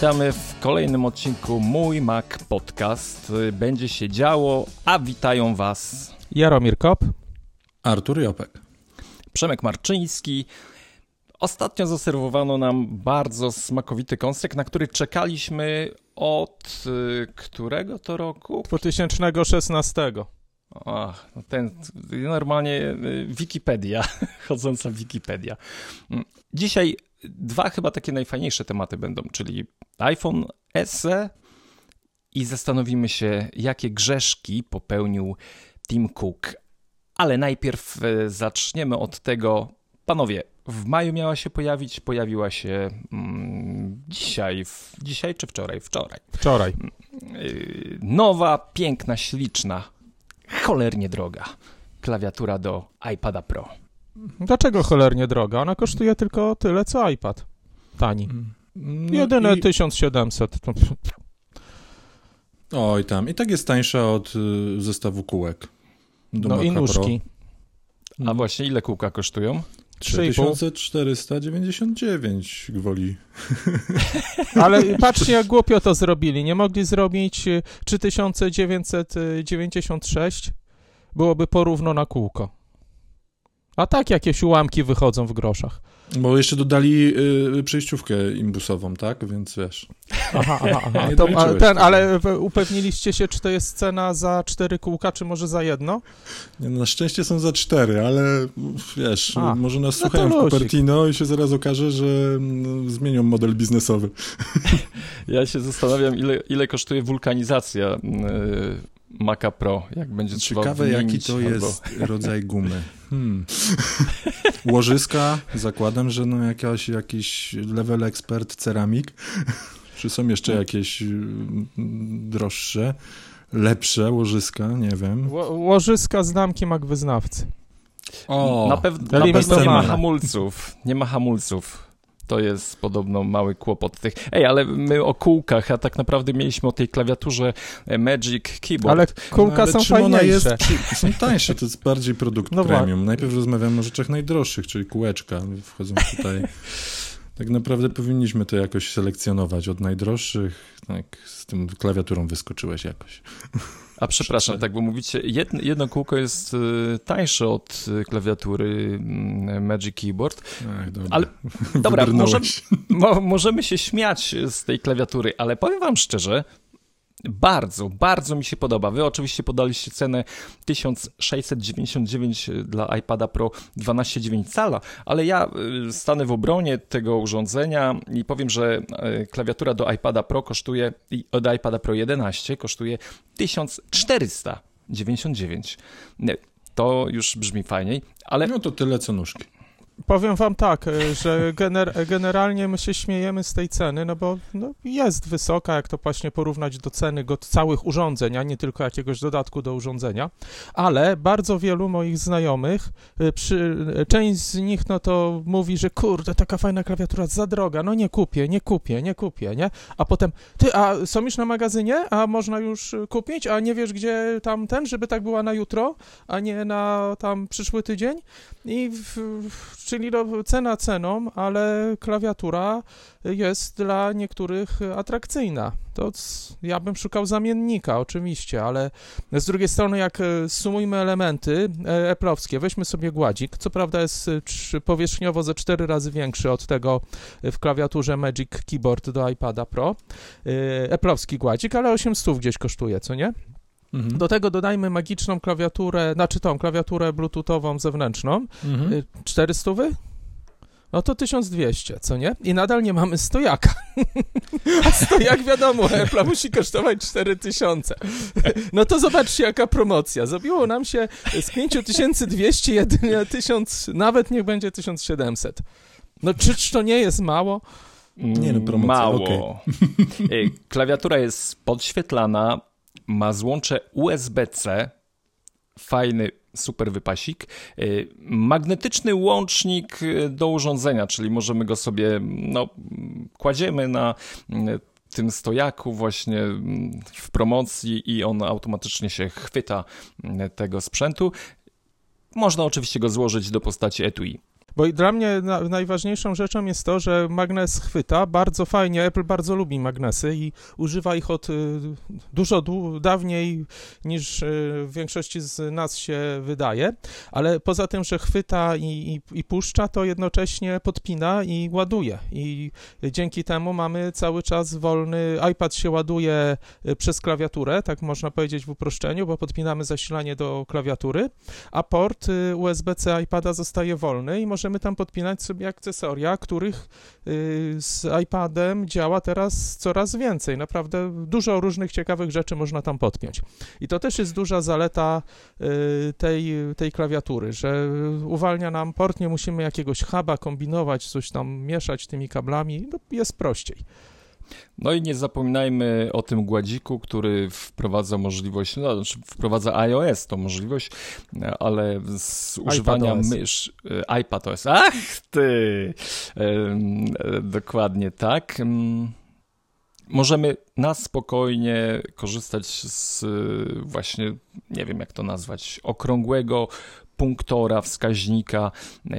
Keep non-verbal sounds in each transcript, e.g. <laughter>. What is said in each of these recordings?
Witamy w kolejnym odcinku Mój Mac Podcast. Będzie się działo, a witają Was Jaromir Kop, Artur Jopek, Przemek Marczyński. Ostatnio zaserwowano nam bardzo smakowity kąsek, na który czekaliśmy od y, którego to roku? 2016. Ach, no ten normalnie y, Wikipedia, <laughs> chodząca Wikipedia. Mm, dzisiaj dwa chyba takie najfajniejsze tematy będą, czyli iPhone SE i zastanowimy się, jakie grzeszki popełnił Tim Cook. Ale najpierw y, zaczniemy od tego, panowie, w maju miała się pojawić, pojawiła się mm, dzisiaj, w, dzisiaj czy wczoraj? Wczoraj. Wczoraj. Yy, nowa, piękna, śliczna, cholernie droga klawiatura do iPada Pro. Dlaczego cholernie droga? Ona kosztuje tylko tyle, co iPad. Tani. No Jedyne i- 1700. To... Oj tam, i tak jest tańsza od y, zestawu kółek. Do No i Maca nóżki. Pro. A właśnie ile kółka kosztują? 3499 gwoli. <laughs> Ale patrzcie, jak głupio to zrobili. Nie mogli zrobić y, 3996. Byłoby porówno na kółko. A tak jakieś ułamki wychodzą w groszach. Bo jeszcze dodali y, przejściówkę imbusową, tak? Więc wiesz. Aha, aha, aha. To, a, ten, ale upewniliście się, czy to jest cena za cztery kółka, czy może za jedno? Nie, no, na szczęście są za cztery, ale wiesz, A, może nas no słuchają w. Cupertino i się zaraz okaże, że mm, zmienią model biznesowy. <laughs> Ja się zastanawiam, ile, ile kosztuje wulkanizacja yy, Maca Pro, jak będzie trzeba Ciekawe, jaki to albo- jest rodzaj gumy. <laughs> Hmm. Łożyska, zakładam, że no jakaś, jakiś level expert ceramik. <laughs> Czy są jeszcze jakieś mm, droższe, lepsze łożyska? Nie wiem. Ło- Łożyska z damkiem jak wyznawcy. O, Na, pew- na pewno nie ma hamulców. Nie ma hamulców. To jest podobno mały kłopot tych. Ej, ale my o kółkach, a tak naprawdę mieliśmy o tej klawiaturze e, Magic Keyboard. Ale kółka No, ale są fajniejsze. Jest, są tańsze, to jest bardziej produkt No premium. Najpierw rozmawiamy o rzeczach najdroższych, czyli kółeczka. Wchodzą tutaj. Tak naprawdę powinniśmy to jakoś selekcjonować od najdroższych. Tak, z tym klawiaturą wyskoczyłeś jakoś. A przepraszam, tak, bo mówicie, jedno, jedno kółko jest y, tańsze od y, klawiatury mm, Magic Keyboard. Ach, dobra. Ale- Dobra, <laughs> Wybrnąłeś. Mo, możemy się śmiać z tej klawiatury, ale powiem wam szczerze, bardzo, bardzo mi się podoba. Wy oczywiście podaliście cenę 1699 dla iPada Pro 12,9 cala, ale ja y, stanę w obronie tego urządzenia i powiem, że y, klawiatura do iPada Pro kosztuje, od iPada Pro 11 kosztuje 1499. Nie, To już brzmi fajniej, ale No to tyle co nóżki. Powiem wam tak, e, że gener generalnie my się śmiejemy z tej ceny, no bo no, jest wysoka, jak to właśnie porównać do ceny go całych urządzeń, a nie tylko jakiegoś dodatku do urządzenia, ale bardzo wielu moich znajomych, e, przy, e, część z nich no to mówi, że kurde, taka fajna klawiatura za droga, no nie kupię, nie kupię, nie kupię, nie? A potem, ty, a są już na magazynie? A można już kupić? A nie wiesz, gdzie tam ten, żeby tak była na jutro, a nie na tam przyszły tydzień? I w, w, czyli no, cena ceną, ale klawiatura jest dla niektórych atrakcyjna. To ja bym szukał zamiennika, oczywiście, ale z drugiej strony, jak e, sumujmy elementy eplowskie, weźmy sobie gładzik, co prawda jest e, powierzchniowo ze cztery razy większy od tego e, w klawiaturze Magic Keyboard do iPada Pro, eplowski gładzik, ale 800 gdzieś kosztuje, co nie? Mhm. Do tego dodajmy magiczną klawiaturę, znaczy tą klawiaturę bluetoothową zewnętrzną, Mhm. Y, 400? No to 1200, co nie? I nadal nie mamy stojaka. <laughs> A stojak wiadomo, Apple musi kosztować 4000. No to zobaczcie jaka promocja. Zrobiło nam się z 5200 jedynie 1000, nawet niech będzie 1700. No czyż to nie jest mało? Nie no, promocja, Mało. Ej, Klawiatura jest podświetlana, ma złącze USB-C, fajny, super wypasik, Ej, magnetyczny łącznik e, do urządzenia, czyli możemy go sobie, no, kładziemy na mm, tym stojaku właśnie w promocji i on automatycznie się chwyta tego sprzętu. Można oczywiście go złożyć do postaci etui. Bo dla mnie na, najważniejszą rzeczą jest to, że magnes chwyta bardzo fajnie. Apple bardzo lubi magnesy i używa ich od y, dużo dawniej niż y, w większości z nas się wydaje. Ale poza tym, że chwyta i, i, i puszcza, to jednocześnie podpina i ładuje. I dzięki temu mamy cały czas wolny. iPad się ładuje y, przez klawiaturę, tak można powiedzieć w uproszczeniu, bo podpinamy zasilanie do klawiatury, a port USB-C iPada zostaje wolny i możemy możemy tam podpinać sobie akcesoria, których y, z iPadem działa teraz coraz więcej. Naprawdę dużo różnych ciekawych rzeczy można tam podpiąć. I to też jest duża zaleta y, tej, tej klawiatury, że uwalnia nam port, nie musimy jakiegoś huba kombinować, coś tam mieszać tymi kablami, no, jest prościej. No i nie zapominajmy o tym gładziku, który wprowadza możliwość, no, znaczy wprowadza iOS, to możliwość, ale z używania mysz, e, iPadOS. Ach ty! E, dokładnie tak. Możemy na spokojnie korzystać z właśnie, nie wiem jak to nazwać, okrągłego punktora, wskaźnika, e,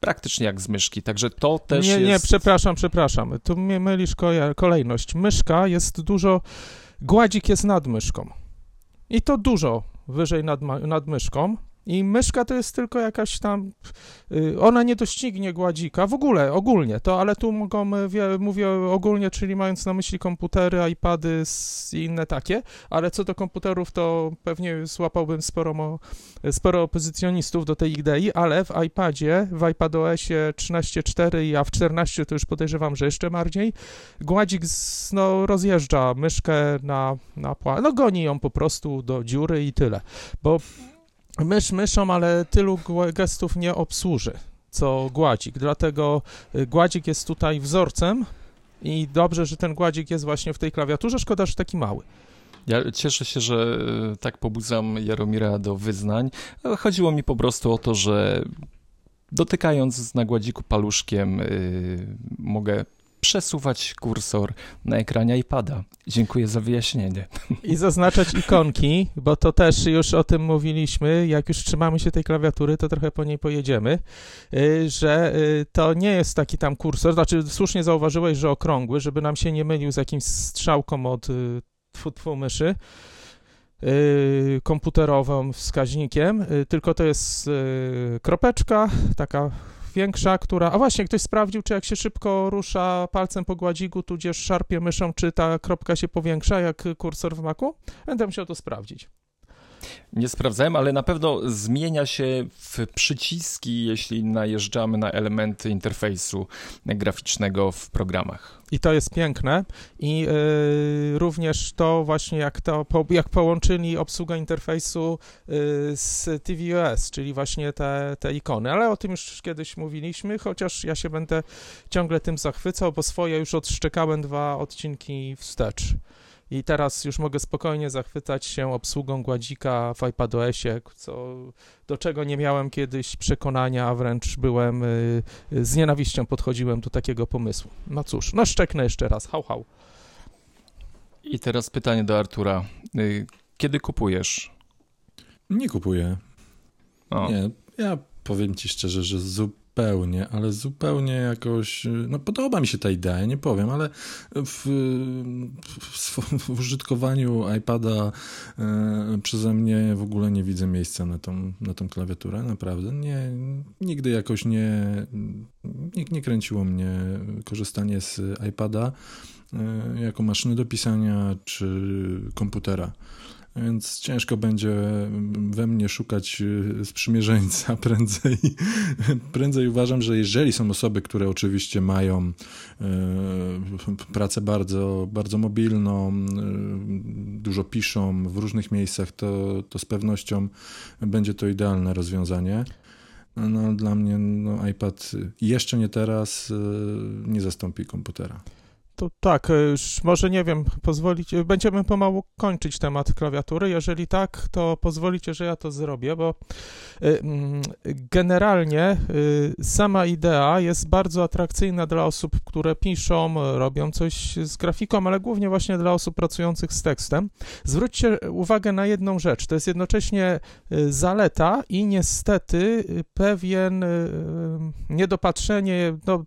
praktycznie jak z myszki, także to też nie, jest... Nie, przepraszam, przepraszam, tu mnie mylisz kolejność. Myszka jest dużo, gładzik jest nad myszką. I to dużo wyżej nad, nad myszką, i myszka to jest tylko jakaś tam, y, ona nie doścignie gładzika, w ogóle, ogólnie to, ale tu mogą, mówię ogólnie, czyli mając na myśli komputery, iPady i inne takie, ale co do komputerów, to pewnie złapałbym sporo, sporo opozycjonistów do tej idei, ale w iPadzie, w iPadOSie 13.4, a w 14 to już podejrzewam, że jeszcze bardziej, gładzik no, rozjeżdża myszkę na, na pła, no goni ją po prostu do dziury i tyle, bo mysz myszą, ale tylu gestów nie obsłuży, co gładzik. Dlatego y, gładzik jest tutaj wzorcem i dobrze, że ten gładzik jest właśnie w tej klawiaturze. Szkoda, że taki mały. Ja cieszę się, że y, tak pobudzam Jaromira do wyznań. Chodziło mi po prostu o to, że dotykając na gładziku paluszkiem yy, mogę przesuwać kursor na ekranie iPada. Dziękuję za wyjaśnienie. I zaznaczać ikonki, bo to też już o tym mówiliśmy. Jak już trzymamy się tej klawiatury, to trochę po niej pojedziemy, y, że y, to nie jest taki tam kursor, znaczy słusznie zauważyłeś, że okrągły, żeby nam się nie mylił z jakimś strzałką od y, tfu, myszy komputerowym wskaźnikiem, tylko to jest kropeczka, taka większa, która... A właśnie, ktoś sprawdził, czy jak się szybko rusza palcem po gładziku, tudzież szarpie myszą, czy ta kropka się powiększa, jak kursor w Macu? Będę musiał to sprawdzić. Nie sprawdzałem, ale na pewno zmienia się w przyciski, jeśli najeżdżamy na elementy interfejsu graficznego w programach. I to jest piękne. I yy, również to właśnie, jak, to, jak połączyli obsługę interfejsu yy, z tvOS, czyli właśnie te, te ikony. Ale o tym już kiedyś mówiliśmy, chociaż ja się będę ciągle tym zachwycał, bo swoje już odszczekałem dwa odcinki wstecz i teraz już mogę spokojnie zachwycać się obsługą gładzika w iPadOSie, co, do czego nie miałem kiedyś przekonania, a wręcz byłem y, z nienawiścią podchodziłem do takiego pomysłu. No cóż, no szczeknę jeszcze raz, hał, hał. I teraz pytanie do Artura. Y, kiedy kupujesz? Nie kupuję. O. Nie, ja powiem ci szczerze, że zupełnie zupełnie, ale zupełnie jakoś, no podoba mi się ta idea, nie powiem, ale w, w, w użytkowaniu iPada e, przeze mnie w ogóle nie widzę miejsca na tą, na tą klawiaturę, naprawdę. Nie, nigdy jakoś nie, nie, nie kręciło mnie korzystanie z iPada e, jako maszyny do pisania czy komputera więc ciężko będzie we mnie szukać y, sprzymierzeńca <laughs> prędzej. prędzej uważam, że jeżeli są osoby, które oczywiście mają y, pracę bardzo, bardzo mobilną, y, dużo piszą w różnych miejscach, to, to z pewnością będzie to idealne rozwiązanie. No, dla mnie no, iPad jeszcze nie teraz nie zastąpi komputera. To tak, już może nie wiem, pozwolić, będziemy pomału kończyć temat klawiatury. Jeżeli tak, to pozwolicie, że ja to zrobię, bo y, mm, generalnie sama idea jest bardzo atrakcyjna dla osób, które piszą, robią coś z grafiką, ale głównie właśnie dla osób pracujących z tekstem. Zwróćcie uwagę na jedną rzecz. To jest jednocześnie zaleta i niestety pewien niedopatrzenie, no,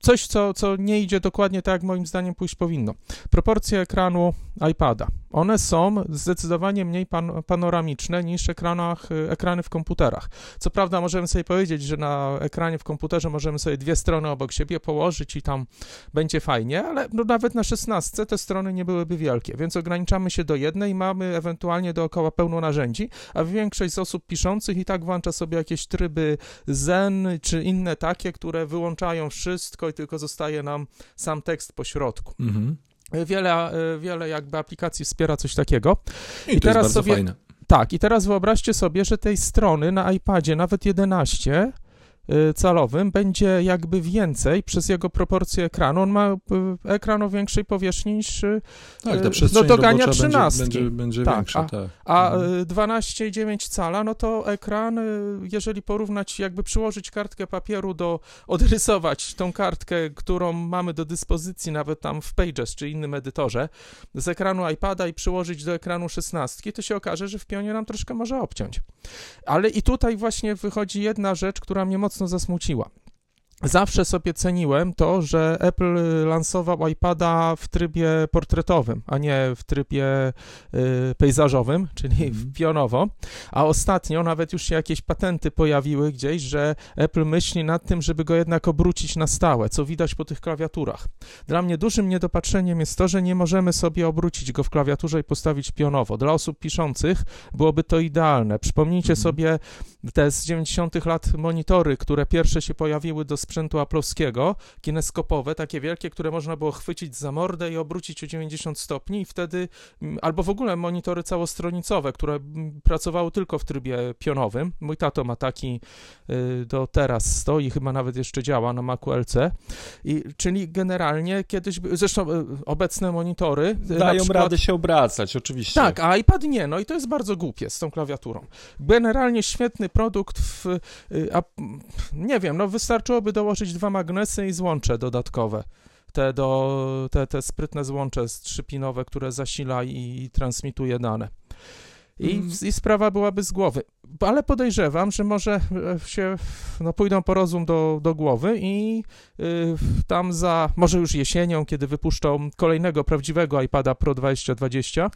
coś, co, co nie idzie dokładnie tak, moim zdaniem pójść powinno. Proporcje ekranu iPada. One są zdecydowanie mniej pan, panoramiczne niż ekranach, ekrany w komputerach. Co prawda możemy sobie powiedzieć, że na ekranie w komputerze możemy sobie dwie strony obok siebie położyć i tam będzie fajnie, ale no nawet na 16 te strony nie byłyby wielkie, więc ograniczamy się do jednej i mamy ewentualnie dookoła pełno narzędzi, a większość z osób piszących i tak włącza sobie jakieś tryby Zen czy inne takie, które wyłączają wszystko i tylko zostaje nam sam tekst po środku. Mhm. Wiele, wiele jakby aplikacji wspiera coś takiego. I, I teraz sobie. Fajne. Tak, i teraz wyobraźcie sobie, że tej strony na iPadzie, nawet 11, Y, calowym będzie jakby więcej przez jego proporcję ekranu. On ma y, ekran o większej powierzchni niż y, tak, ta no, dogania 13. Będzie, będzie, będzie tak, większa, a, tak. A mhm. 12,9 cala, no to ekran, jeżeli porównać, jakby przyłożyć kartkę papieru do, odrysować tą kartkę, którą mamy do dyspozycji nawet tam w Pages czy innym edytorze, z ekranu iPada i przyłożyć do ekranu 16, to się okaże, że w pionie nam troszkę może obciąć. Ale i tutaj właśnie wychodzi jedna rzecz, która mnie mocno mocno zasmuciła. Zawsze sobie ceniłem to, że Apple lansował iPada w trybie portretowym, a nie w trybie y, pejzażowym, <laughs> czyli mm. pionowo. A ostatnio nawet już się jakieś patenty pojawiły gdzieś, że Apple myśli nad tym, żeby go jednak obrócić na stałe, co widać po tych klawiaturach. Dla mnie dużym niedopatrzeniem jest to, że nie możemy sobie obrócić go w klawiaturze i postawić pionowo. Dla osób piszących byłoby to idealne. Przypomnijcie mm. sobie te z 90. lat monitory, które pierwsze się pojawiły do sprzętu aplowskiego, kineskopowe, takie wielkie, które można było chwycić za mordę i obrócić o 90 stopni i wtedy, mm, albo w ogóle monitory całostronicowe, które mm, pracowały tylko w trybie pionowym. Mój tato ma taki y, do teraz stoi, chyba nawet jeszcze działa na Macu LC. I, czyli generalnie kiedyś, zresztą y, obecne monitory... Y, Dają przykład, radę się obracać, oczywiście. Tak, a iPad nie, no i to jest bardzo głupie z tą klawiaturą. Generalnie świetny produkt w, a, nie wiem, no wystarczyłoby dołożyć dwa magnesy i złącze dodatkowe. Te, do, te, te sprytne złącze trzypinowe, które zasila i, i transmituje dane. I, mm. I, sprawa byłaby z głowy. Ale podejrzewam, że może e, się no, pójdą po rozum do, do głowy i y, tam za, może już jesienią, kiedy wypuszczą kolejnego prawdziwego iPada Pro 2020,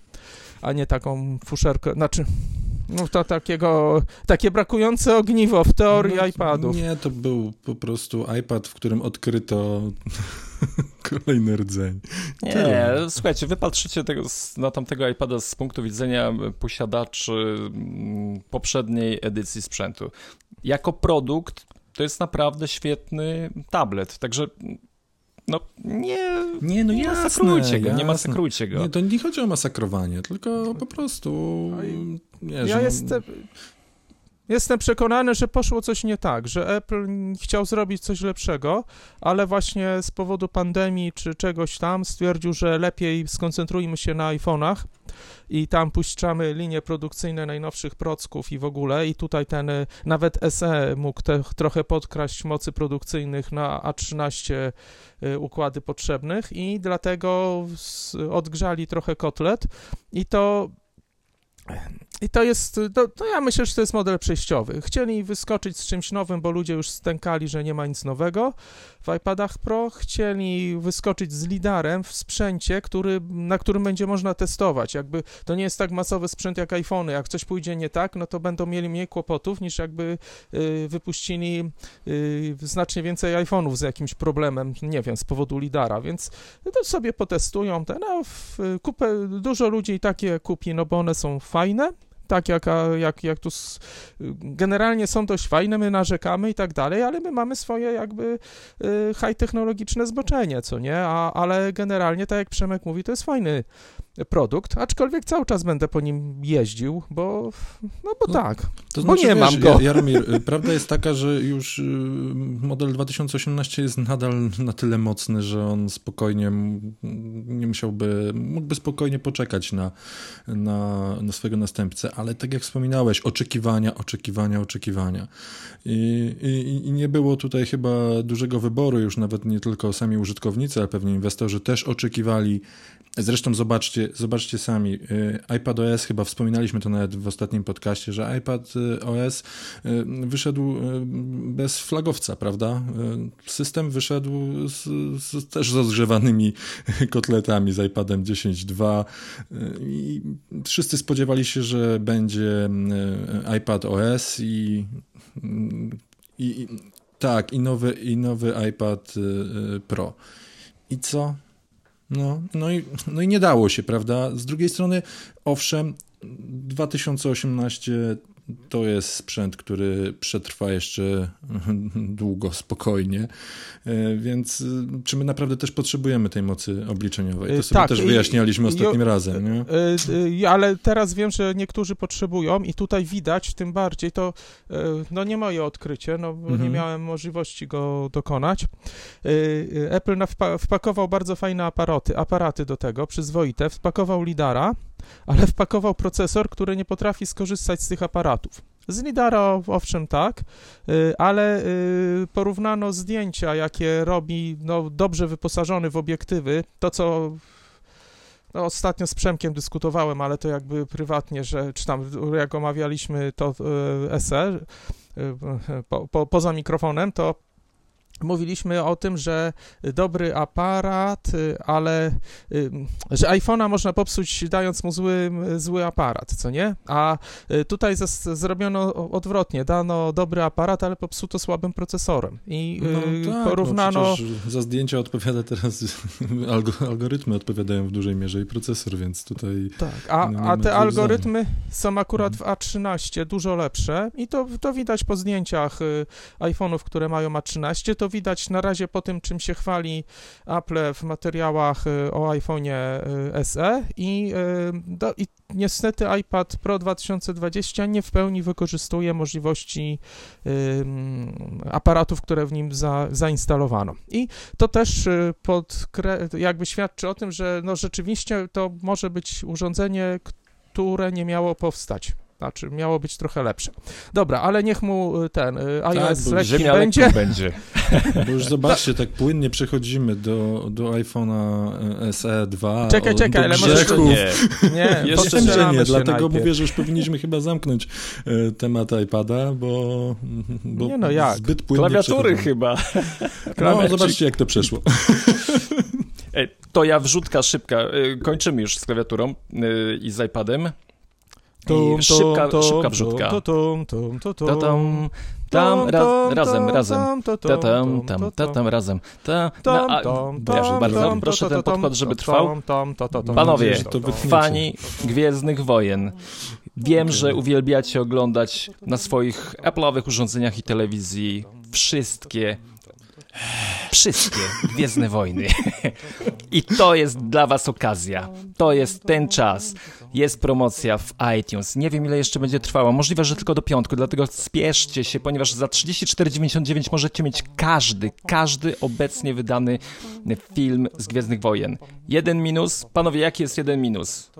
a nie taką fuszerkę, znaczy no to takiego, takie brakujące ogniwo w teorii no, iPadów. Nie, to był po prostu iPad, w którym odkryto <laughs> kolejny rdzeń. Nie, Tyle. słuchajcie, wy patrzycie tego, na tamtego iPada z punktu widzenia posiadaczy mm, poprzedniej edycji sprzętu. Jako produkt to jest naprawdę świetny tablet, także no nie, nie, no nie jasne, masakrujcie go, jasne. nie masakrujcie go. Nie, to nie chodzi o masakrowanie, tylko po prostu... Nie, ja że... jestem... Jestem przekonany, że poszło coś nie tak, że Apple chciał zrobić coś lepszego, ale właśnie z powodu pandemii czy czegoś tam stwierdził, że lepiej skoncentrujmy się na iPhone'ach i tam puszczamy linie produkcyjne najnowszych procków i w ogóle. I tutaj ten nawet SE mógł te, trochę podkraść mocy produkcyjnych na A13 y, układy potrzebnych i dlatego odgrzali trochę kotlet. I to i to jest, to, to, ja myślę, że to jest model przejściowy. Chcieli wyskoczyć z czymś nowym, bo ludzie już stękali, że nie ma nic nowego w iPadach Pro. Chcieli wyskoczyć z lidarem w sprzęcie, który, na którym będzie można testować. Jakby to nie jest tak masowy sprzęt jak iPhony. Jak coś pójdzie nie tak, no to będą mieli mniej kłopotów niż jakby y, wypuścili y, znacznie więcej iPhone'ów z jakimś problemem, nie wiem, z powodu lidara, więc to sobie potestują. Te, no, w, kupę, dużo ludzi takie kupi, no bo one są fajne tak jak, jak, jak tu generalnie są dość fajne, my narzekamy i tak dalej, ale my mamy swoje jakby y, high technologiczne zboczenie, co nie, A, ale generalnie, tak jak Przemek mówi, to jest fajny produkt, aczkolwiek cały czas będę po nim jeździł, bo, no bo no, tak, to bo znaczy, nie wiesz, mam go. Jaromir, y, prawda jest taka, że już y, model 2018 jest nadal na tyle mocny, że on spokojnie nie musiałby, mógłby spokojnie poczekać na, na, na swojego następcę, ale tak jak wspominałeś, oczekiwania, oczekiwania, oczekiwania. I, i, I nie było tutaj chyba dużego wyboru, już nawet nie tylko sami użytkownicy, ale pewnie inwestorzy też oczekiwali Zresztą zobaczcie, zobaczcie sami, y, iPad OS, chyba wspominaliśmy to nawet w ostatnim podcaście, że iPad y, OS y, wyszedł bez flagowca, prawda? System wyszedł z, z, też z rozgrzewanymi <laughs> kotletami z iPadem 10.2 i wszyscy spodziewali się, że będzie iPad OS i, i tak, i nowy, i nowy iPad Pro. I co? No, no, i, no i nie dało się, prawda? Z drugiej strony, owszem, 2018 to jest sprzęt, który przetrwa jeszcze <laughs> długo, spokojnie, e, więc e, czy my naprawdę też potrzebujemy tej mocy obliczeniowej? To sobie tak, też wyjaśnialiśmy ostatnim razem, nie? E, ale teraz wiem, że niektórzy potrzebują i tutaj widać, tym bardziej to, no nie moje odkrycie, no mhm. nie miałem możliwości go dokonać. Apple wpakował bardzo fajne aparaty, aparaty do tego, przyzwoite, wpakował lidara, ale wpakował procesor, który nie potrafi skorzystać z tych aparatów. Z lidara owszem tak, y, ale y, porównano zdjęcia, jakie robi no, dobrze wyposażony w obiektywy, to co no, ostatnio z Przemkiem dyskutowałem, ale to jakby prywatnie, że czy tam jak omawialiśmy to y, SE po, po, poza mikrofonem, to mówiliśmy o tym, że dobry aparat, ale że iPhone'a można popsuć dając mu zły, zły aparat, co nie? A tutaj zrobiono odwrotnie, dano dobry aparat, ale popsuto słabym procesorem. I no, tak, no porównano... No za zdjęcia odpowiada teraz, <laughs> algorytmy odpowiadają w dużej mierze i procesor, więc tutaj... Tak, a, a te algorytmy są akurat w A13 dużo lepsze. I to, to widać po zdjęciach y, iPhone'ów, które mają A13, to widać na razie po tym, czym się chwali Apple w materiałach y, o iPhone'ie y, SE i, y, do, i niestety iPad Pro 2020 nie w pełni wykorzystuje możliwości aparatów, które w nim za, zainstalowano. I to też podkre- jakby świadczy o tym, że no rzeczywiście to może być urządzenie, które nie miało powstać znaczy, miało być trochę lepsze. Dobra, ale niech mu y, ten y, iOS tak, lekki będzie. będzie. <laughs> Bo już zobaczcie, tak płynnie przechodzimy do, do iPhone'a y, SE 2. Czekaj, czekaj, ale może... Nie, <laughs> nie, jeszcze nie, nie dlatego najpierw. mówię, że już powinniśmy chyba zamknąć temat iPada, bo, bo nie no jak? zbyt płynnie Klawiatury chyba. No, zobaczcie, jak to przeszło. <laughs> To ja wrzutka szybka. Kończymy już z klawiaturą i z iPadem. I szybka, szybka wrzutka. Tam, tam, razem, razem. Tam, tam, tam, razem. Bardzo proszę ten podkład, żeby trwał. Panowie, fani Gwiezdnych Wojen. Wiem, że uwielbiacie oglądać na swoich Apple'owych urządzeniach i telewizji wszystkie wszystkie Gwiezdne Wojny. <laughs> I to jest dla was okazja. To jest ten czas. Jest promocja w iTunes. Nie wiem, ile jeszcze będzie trwała. Możliwe, że tylko do piątku, dlatego spieszcie się, ponieważ za 34,99 możecie mieć każdy, każdy obecnie wydany film z Gwiezdnych Wojen. Jeden minus. Panowie, jaki jest jeden minus?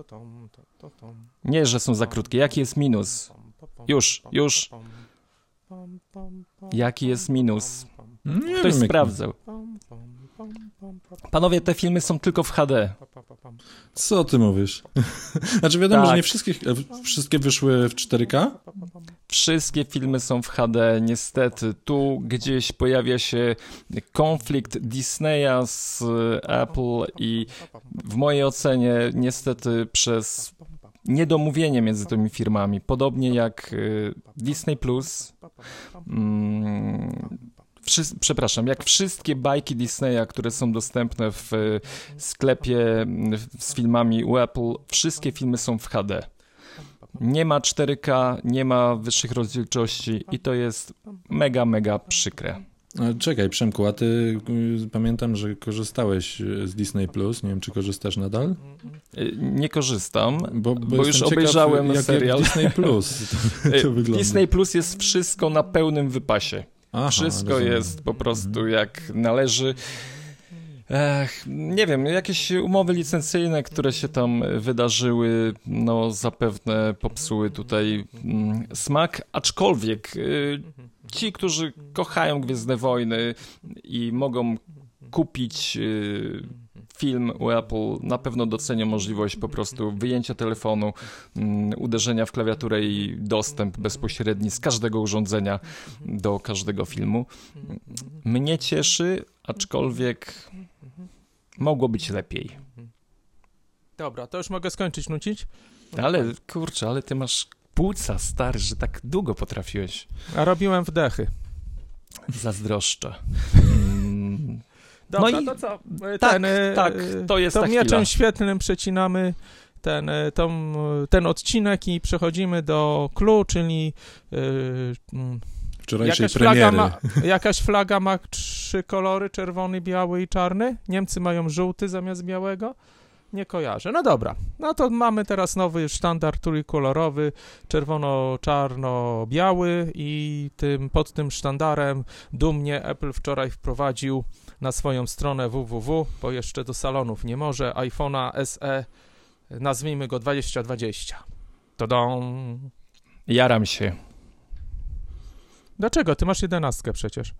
Nie, że są za krótkie. Jaki jest minus? Już, już. Jaki jest minus? Nie Ktoś wiem, sprawdzał. Panowie, te filmy są tylko w HD. Co ty mówisz? <laughs> Znaczy wiadomo, tak. że nie wszystkie, wszystkie wyszły w 4K? Wszystkie filmy są w HD, niestety. Tu gdzieś pojawia się konflikt Disneya z Apple i w mojej ocenie niestety przez niedomówienie między tymi firmami, podobnie jak y, Disney Plus, przepraszam, jak wszystkie bajki Disneya, które są dostępne w sklepie z filmami u Apple, wszystkie filmy są w HD. Nie ma 4K, nie ma wyższych rozdzielczości i to jest mega, mega przykre. Czekaj, Przemku, a ty y, pamiętam, że korzystałeś y, z Disney Plus. Nie wiem, czy korzystasz nadal? Y, nie korzystam, bo, Bo, bo już obejrzałem jak, serial. Jak Disney Plus <laughs> to, to wygląda. Disney Plus jest wszystko na pełnym wypasie. Aha, wszystko rozumiem. jest po prostu jak należy. Ech, nie wiem, jakieś umowy licencyjne, które się tam wydarzyły, no zapewne popsuły tutaj mm, smak, aczkolwiek y, ci, którzy kochają Gwiezdne Wojny i mogą kupić y, film u Apple, na pewno docenią możliwość po prostu wyjęcia telefonu, mm, uderzenia w klawiaturę i dostęp bezpośredni z każdego urządzenia do każdego filmu. Mnie cieszy, aczkolwiek mogło być lepiej. Dobra, to już mogę skończyć nucić? Ale kurczę, ale ty masz płuca, stary, że tak długo potrafiłeś. A robiłem wdechy. Zazdroszczę. Dobra, No i- to co? E, tak, ten, e, tak, to jest to ta chwila. mieczem świetlnym przecinamy ten, tą, ten odcinek i przechodzimy do clue, czyli mm, Wczorajszej jakaś flaga, premiery. ma, jakaś flaga ma trzy kolory, czerwony, biały i czarny. Niemcy mają żółty zamiast białego. Nie kojarzę. No dobra, no to mamy teraz nowy sztandar trójkolorowy, czerwono-czarno-biały i tym, pod tym sztandarem dumnie Apple wczoraj wprowadził na swoją stronę www, bo jeszcze do salonów nie może, iPhone'a SE, nazwijmy go 2020. Tadam. Jaram się. Dlaczego? Ty masz jedenastkę przecież.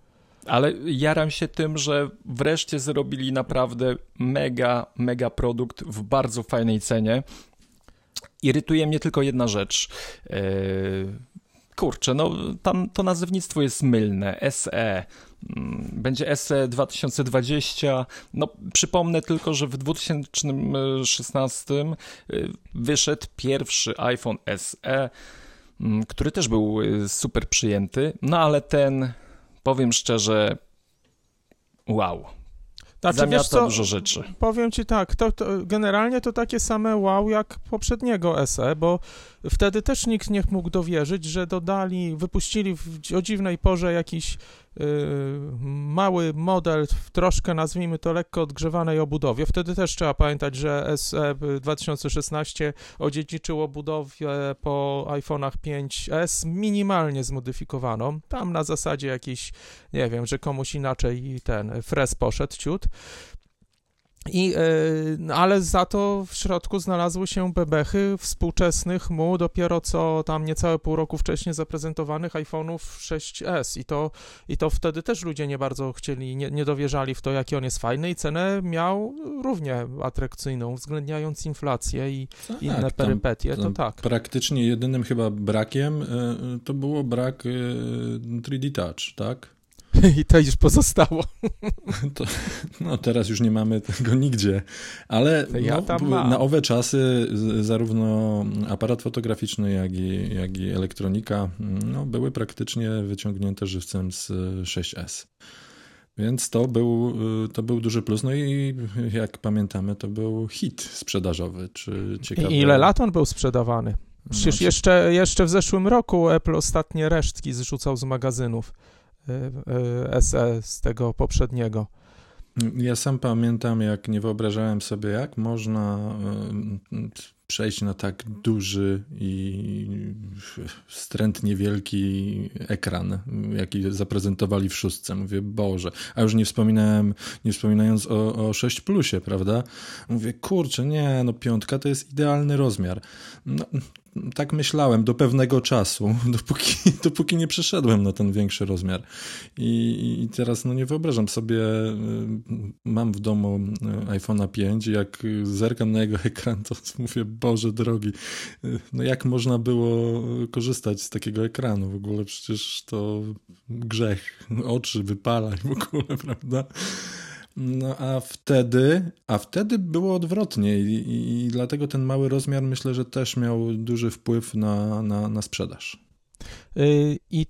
Ale jaram się tym, że wreszcie zrobili naprawdę mega, mega produkt w bardzo fajnej cenie. Irytuje mnie tylko jedna rzecz. Eee, kurczę, no tam to nazewnictwo jest mylne. SE. Mm, Będzie SE 2020. No, przypomnę tylko, że w 2016 y, wyszedł pierwszy iPhone SE, mm, który też był y, super przyjęty. No ale ten powiem szczerze, wow. Znaczy, Zamiata dużo rzeczy. Powiem ci tak, to, to generalnie to takie same wow jak poprzedniego SE, bo wtedy też nikt nie mógł dowierzyć, że dodali, wypuścili w, o dziwnej porze jakiś yy, mały model w troszkę, nazwijmy to, lekko odgrzewanej obudowie. Wtedy też trzeba pamiętać, że SE 2016 odziedziczyło budowę po iPhone'ach 5S minimalnie zmodyfikowaną. Tam na zasadzie jakiś, nie wiem, że komuś inaczej ten fres poszedł ciut. I, e, ale za to w środku znalazły się bebechy współczesnych mu dopiero co tam niecałe pół roku wcześniej zaprezentowanych iPhone'ów 6S i to, i to wtedy też ludzie nie bardzo chcieli, nie, nie dowierzali w to, jaki on jest fajny i cenę miał równie atrakcyjną, uwzględniając inflację i Tak, inne tam- perypetie, to tam tak. Praktycznie jedynym chyba brakiem y, y, to było brak y, 3D Touch, tak? <laughs> I to już pozostało. <laughs> To, no teraz już nie mamy tego nigdzie, ale Ja no, na owe czasy zarówno aparat fotograficzny, jak i, jak i elektronika no, były praktycznie wyciągnięte żywcem z 6S. Więc to był, y, to był duży plus. No i jak pamiętamy, to był hit sprzedażowy. Czy ciekawe... I ile lat on był sprzedawany? Przecież Znaczy, jeszcze, jeszcze w zeszłym roku Apple ostatnie resztki zrzucał z magazynów SE z tego poprzedniego. Ja sam pamiętam, jak nie wyobrażałem sobie, jak można y, przejść na tak duży i wstrętnie wielki ekran, jaki zaprezentowali w szóstce. Mówię, Boże, a już nie wspominałem, nie wspominając o, o 6 plusie, prawda? Mówię, kurczę, nie, no piątka to jest idealny rozmiar. No, tak myślałem do pewnego czasu, <laughs> dopóki, dopóki nie przeszedłem na ten większy rozmiar. I, I teraz no nie wyobrażam sobie, y, mam w domu y, iPhone'a 5 jak y, zerkam na jego <laughs> ekran, to mówię, Boże drogi, y, no jak można było korzystać z takiego ekranu? W ogóle przecież to grzech, oczy wypalać w ogóle, <laughs> prawda? No a wtedy, a wtedy było odwrotnie i, i, dlatego ten mały rozmiar myślę, że też miał duży wpływ na, na, na sprzedaż. Y, I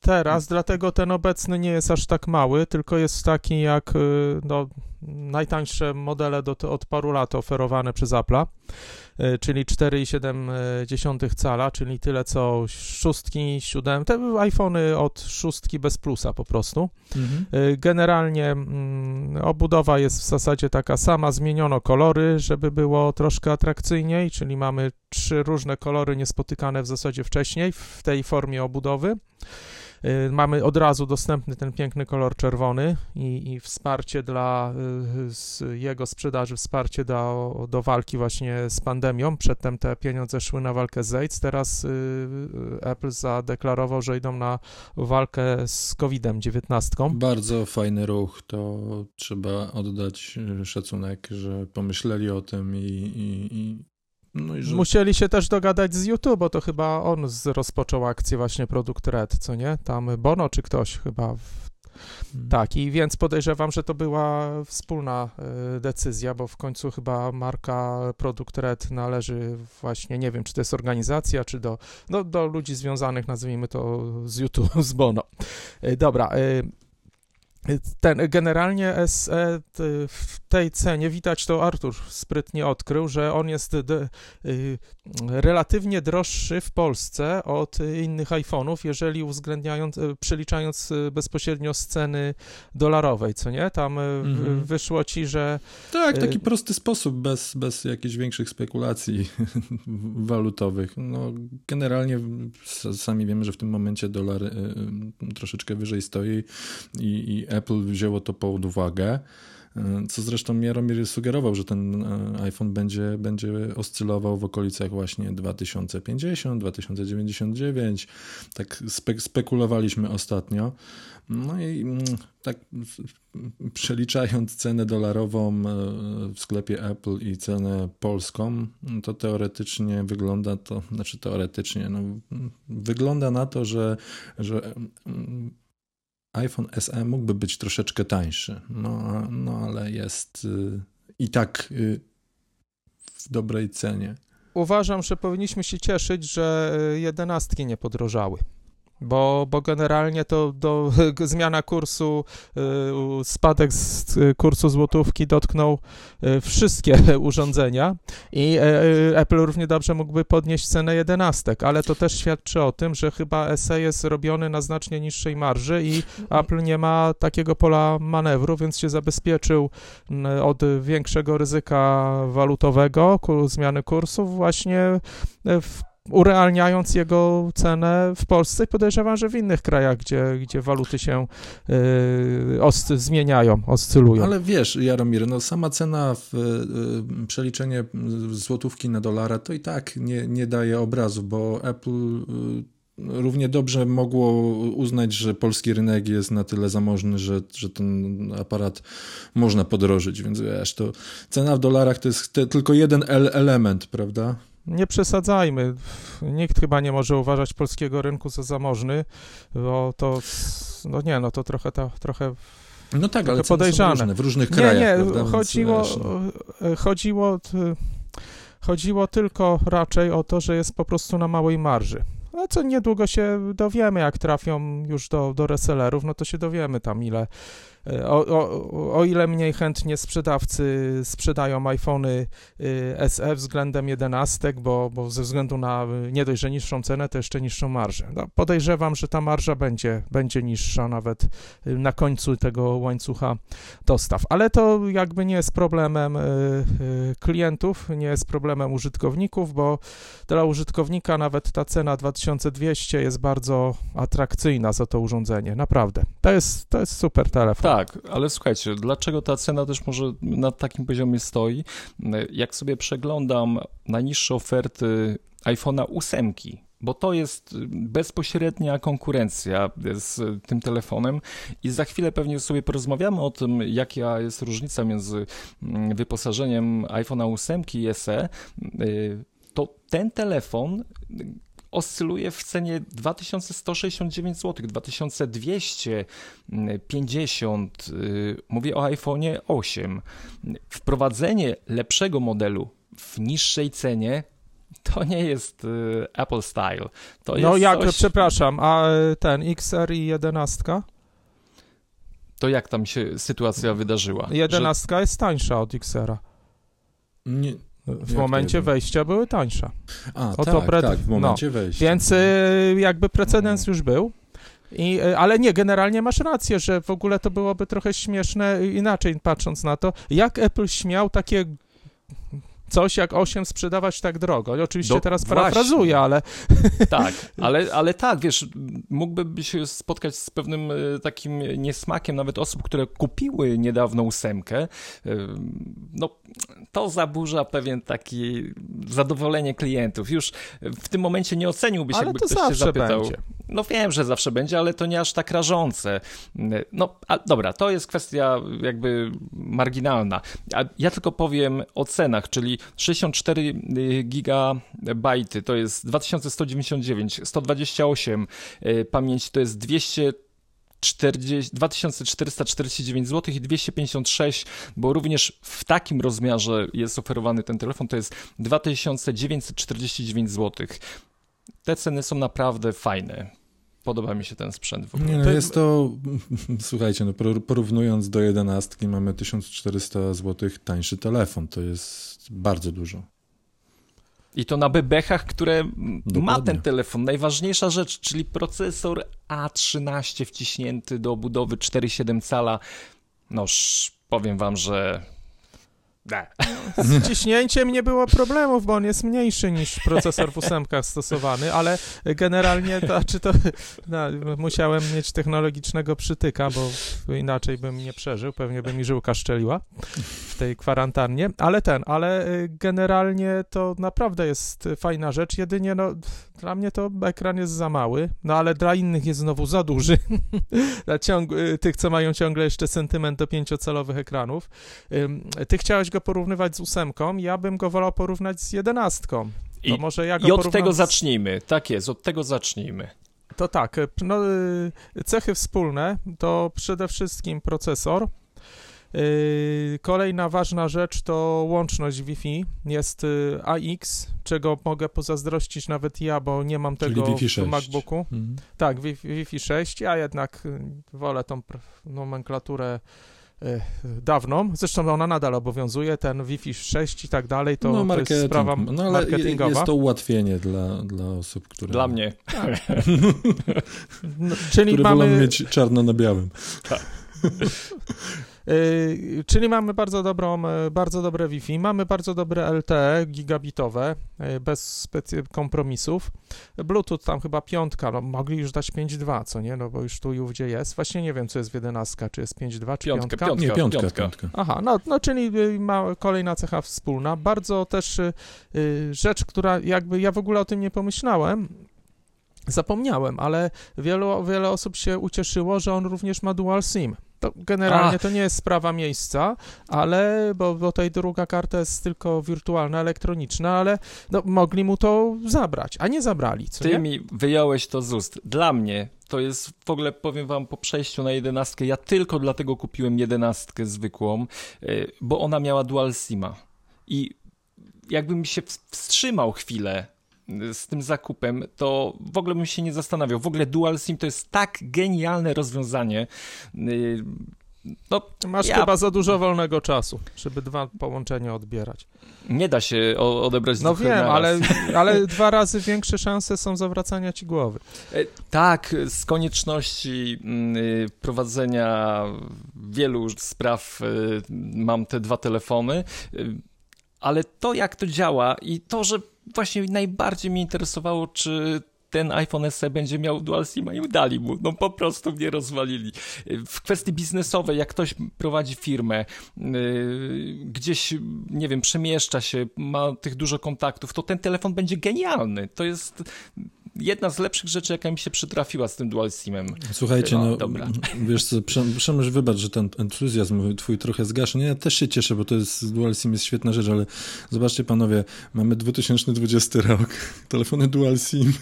teraz, dlatego ten obecny nie jest aż tak mały, tylko jest taki jak y, no, najtańsze modele do, od paru lat oferowane przez Apple'a. E, czyli 4,7 cala, czyli tyle co szóstki, siódem, te iPhony od szóstki bez plusa po prostu. Mhm. Generalnie mm, obudowa jest w zasadzie taka sama, zmieniono kolory, żeby było troszkę atrakcyjniej, czyli mamy trzy różne kolory niespotykane w zasadzie wcześniej w tej formie obudowy. Y, mamy od razu dostępny ten piękny kolor czerwony i, i wsparcie dla y, jego sprzedaży, wsparcie do, do walki właśnie z pandemią. Przedtem te pieniądze szły na walkę z AIDS, teraz y, Apple zadeklarował, że idą na walkę z COVID-19. Bardzo fajny ruch, to trzeba oddać szacunek, że pomyśleli o tym i, i, i no że... Musieli się też dogadać z YouTube, bo to chyba on rozpoczął akcję właśnie Produkt Red, co nie? Tam Bono czy ktoś chyba. W... Hmm. Tak, i więc podejrzewam, że to była wspólna y, decyzja, bo w końcu chyba marka Produkt Red należy właśnie, nie wiem, czy to jest organizacja, czy do, no, do ludzi związanych, nazwijmy to, z YouTube, z Bono. Y, dobra, y, ten, generalnie SE w tej cenie widać, to Artur sprytnie odkrył, że on jest de, y, relatywnie droższy w Polsce od innych iPhone'ów, jeżeli uwzględniając, y, przeliczając y, bezpośrednio z ceny dolarowej, co nie? Tam mhm. wyszło ci, że... Tak, taki prosty sposób, bez, bez jakichś większych spekulacji <laughs> walutowych. No, generalnie sami wiemy, że w tym momencie dolar troszeczkę wyżej stoi i, i Apple wzięło to pod uwagę. Co zresztą Jaromir sugerował, że ten e, iPhone będzie, będzie oscylował w okolicach właśnie 2050, 2099. Tak spe spekulowaliśmy ostatnio. No i mm, tak przeliczając cenę dolarową e, w sklepie Apple i cenę polską, to teoretycznie wygląda to, znaczy teoretycznie, no, wygląda na to, że, że mm, iPhone SE mógłby być troszeczkę tańszy, no, no ale jest y, i tak y, w dobrej cenie. Uważam, że powinniśmy się cieszyć, że y, jedenastki nie podrożały bo, bo generalnie to do, <laughs> zmiana kursu, y, spadek z kursu złotówki dotknął y, wszystkie <laughs> urządzenia i y, Apple równie dobrze mógłby podnieść cenę jedenastek, ale to też świadczy o tym, że chyba SE jest robiony na znacznie niższej marży i Apple nie ma takiego pola manewru, więc się zabezpieczył od większego ryzyka walutowego, zmiany kursów właśnie w urealniając jego cenę w Polsce podejrzewam, że w innych krajach, gdzie, gdzie waluty się y, zmieniają, oscylują. Ale wiesz, Jaromir, no sama cena w y, przeliczenie złotówki na dolara to i tak nie, nie daje obrazu, bo Apple y, równie dobrze mogło uznać, że polski rynek jest na tyle zamożny, że, że ten aparat można podrożyć, więc wiesz, to cena w dolarach to jest te, tylko jeden element, prawda? Nie przesadzajmy. Nikt chyba nie może uważać polskiego rynku za zamożny, bo to, no nie, no to trochę, to, trochę no tak, ale podejrzane. Różne, w różnych krajach. Nie, nie, chodziło, no. chodziło, chodziło tylko raczej o to, że jest po prostu na małej marży. No co niedługo się dowiemy, jak trafią już do, do resellerów, no to się dowiemy tam ile E, o, o, o, ile mniej chętnie sprzedawcy sprzedają iPhony y, SE względem jedenastek, bo, bo ze względu na y, nie dość, że niższą cenę, to jeszcze niższą marżę. No, podejrzewam, że ta marża będzie, będzie niższa nawet y, na końcu tego łańcucha dostaw. Ale to jakby nie jest problemem klientów, nie jest problemem użytkowników, bo dla użytkownika nawet ta cena 2200 jest bardzo atrakcyjna za to urządzenie. Naprawdę. To jest, to jest super telefon. Tak, ale słuchajcie, dlaczego ta cena też może na takim poziomie stoi? Jak sobie przeglądam najniższe oferty iPhone'a 8, bo to jest bezpośrednia konkurencja z tym telefonem i za chwilę pewnie sobie porozmawiamy o tym, jaka jest różnica między mm, wyposażeniem iPhone'a 8 i SE. To ten telefon oscyluje w cenie 2169 zł, 2250, mówię o iPhone'ie 8. Wprowadzenie lepszego modelu w niższej cenie to nie jest y, Apple Style. To no jak, coś... przepraszam, a y, ten XR i 11? To jak tam się sytuacja wydarzyła? 11 że... jest tańsza od XR-a. Nie, W Jak momencie to wejścia były tańsze. A, O, tak, to pre- tak, w no. momencie wejścia. Więc y, jakby precedens już był. I, y, ale nie, generalnie masz rację, że w ogóle to byłoby trochę śmieszne y, inaczej patrząc na to, jak Apple śmiał takie coś jak 8 sprzedawać tak drogo. I Oczywiście Do- teraz parafrazuję, ale <laughs> Tak, ale, <laughs> ale tak, wiesz, mógłby się spotkać z pewnym takim niesmakiem nawet osób, które kupiły niedawno ósemkę. No, to zaburza pewien taki zadowolenie klientów. Już w tym momencie nie oceniłbyś, Ale jakby to ktoś cię zapytał. będzie. No wiem, że zawsze będzie, ale to nie aż tak rażące. No, a, dobra, to jest kwestia jakby marginalna. A ja tylko powiem o cenach, czyli 64 gigabajty to jest 2199, 128 y, pamięć to jest 200 40, 2449 zł i 256, bo również w takim rozmiarze jest oferowany ten telefon, to jest 2949 zł. Te ceny są naprawdę fajne. Podoba mi się ten sprzęt w ogóle. Nie, no To- jest to, <laughs> słuchajcie, no por- porównując do jedenastki mamy 1400 zł tańszy telefon, to jest bardzo dużo. I to na bebechach, które m, ma Dokładnie. ten telefon. Najważniejsza rzecz, czyli procesor A13 wciśnięty do obudowy 4,7 cala. Noż, powiem wam, że... Da. z ciśnięciem nie było problemów, bo on jest mniejszy niż procesor w ósemkach stosowany, ale generalnie to, czy to no, musiałem mieć technologicznego przytyka, bo inaczej bym nie przeżył, pewnie by mi żyłka szczeliła w tej kwarantannie, ale ten, ale y, generalnie to naprawdę jest fajna rzecz, jedynie no dla mnie to ekran jest za mały, no ale dla innych jest znowu za duży, <laughs> dla ciąg- y, tych, co mają ciągle jeszcze sentyment do pięciocalowych ekranów. Ty chciałeś go porównywać z ósemką, ja bym go wolał porównać z jedenastką. To I, może ja go I od tego z- zacznijmy. Tak jest, od tego zacznijmy. To tak, no, y, cechy wspólne to przede wszystkim procesor. Y, Kolejna ważna rzecz to łączność Wi-Fi. Jest y, AX, czego mogę pozazdrościć nawet ja, bo nie mam Czyli tego Wi-Fi w 6. MacBooku. Mhm. Tak, Wi- Wi-Fi 6. Ja jednak wolę tą nomenklaturę dawną. Zresztą ona nadal obowiązuje, ten Wi-Fi 6 i tak dalej, to, no, to jest sprawa no, ale marketingowa. jest to ułatwienie dla, dla osób, które, Dla mnie. <laughs> No, czyli które mamy... mieć czarno na białym. Yy, <laughs> czyli mamy bardzo dobrą, e, bardzo dobre Wi-Fi, mamy bardzo dobre LTE gigabitowe, e, bez kompromisów. Bluetooth tam chyba piątka, no mogli już dać 5.2, co nie, no bo już tu i ówdzie jest. Właśnie nie wiem, co jest w 11, czy jest 5.2, czy Piątka, piątka. piątka. Nie, piątka, piątka. piątka. Aha, no, no czyli y, ma kolejna cecha wspólna. Bardzo też y, y, rzecz, która jakby ja w ogóle o tym nie pomyślałem, zapomniałem, ale wielu, wiele osób się ucieszyło, że on również ma dual SIM. To generalnie A. to nie jest sprawa miejsca, ale, bo, bo tutaj druga karta jest tylko wirtualna, elektroniczna, ale no, mogli mu to zabrać, a nie zabrali, co Ty nie? mi wyjąłeś to z ust. Dla mnie to jest, w ogóle powiem wam po przejściu na jedenastkę, ja tylko dlatego kupiłem jedenastkę zwykłą, y, bo ona miała dual sima. I jakbym się ws- wstrzymał chwilę z tym zakupem, to w ogóle bym się nie zastanawiał. W ogóle dual sim to jest tak genialne rozwiązanie. Y, No, Masz ja- chyba za dużo wolnego czasu, żeby dwa połączenia odbierać. nie da się o- odebrać No wiem, ale, <laughs> ale dwa razy większe szanse są zawracania ci głowy. E, Tak, z konieczności mm, y, prowadzenia wielu spraw y, mam te dwa telefony, ale to jak to działa i to, że właśnie najbardziej mnie interesowało, czy ten iPhone SE będzie miał dual SIM i dali mu, no po prostu mnie rozwalili. W kwestii biznesowej, jak ktoś prowadzi firmę, y, gdzieś, nie wiem, przemieszcza się, ma tych dużo kontaktów, to ten telefon będzie genialny. To jest jedna z lepszych rzeczy, jaka mi się przytrafiła z tym dual SIM-em. Słuchajcie, No, no, dobra. <laughs> wiesz co, Przem- Przemyśl, wybacz, że ten entuzjazm twój trochę zgaszy. Nie, ja też się cieszę, bo to jest, Dual SIM jest świetna rzecz, ale zobaczcie panowie, mamy 2020 rok, <laughs> telefony Dual SIM.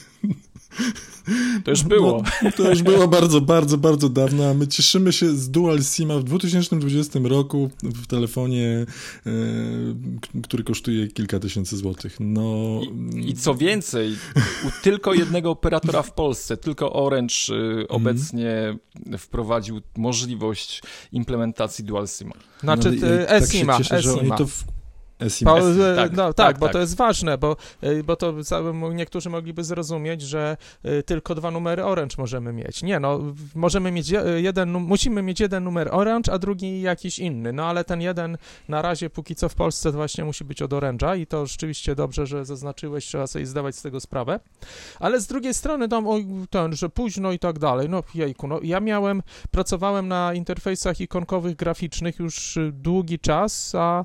To już było. No, to już było bardzo, bardzo, bardzo dawno, a my cieszymy się z Dual SIMa w 2020 roku w telefonie, e, który kosztuje kilka tysięcy złotych. No... I co więcej, tylko jednego operatora w Polsce, tylko Orange y, obecnie wprowadził możliwość implementacji dual SIM-a. Znaczy No no, tak eSIMa, że oni to w... tak, no, tak, tak, bo tak. to jest ważne, bo, e, bo to niektórzy mogliby zrozumieć, że e, tylko dwa numery Orange możemy mieć. Nie, no, możemy mieć je- jeden, musimy mieć jeden numer Orange, a drugi jakiś inny, no ale ten jeden na razie póki co w Polsce to właśnie musi być od Orange'a i to rzeczywiście dobrze, że zaznaczyłeś, trzeba sobie zdawać z tego sprawę. Ale z drugiej strony tam, oj, ten, że późno i tak dalej, no jejku, no ja miałem, pracowałem na interfejsach ikonkowych graficznych już y, długi czas, a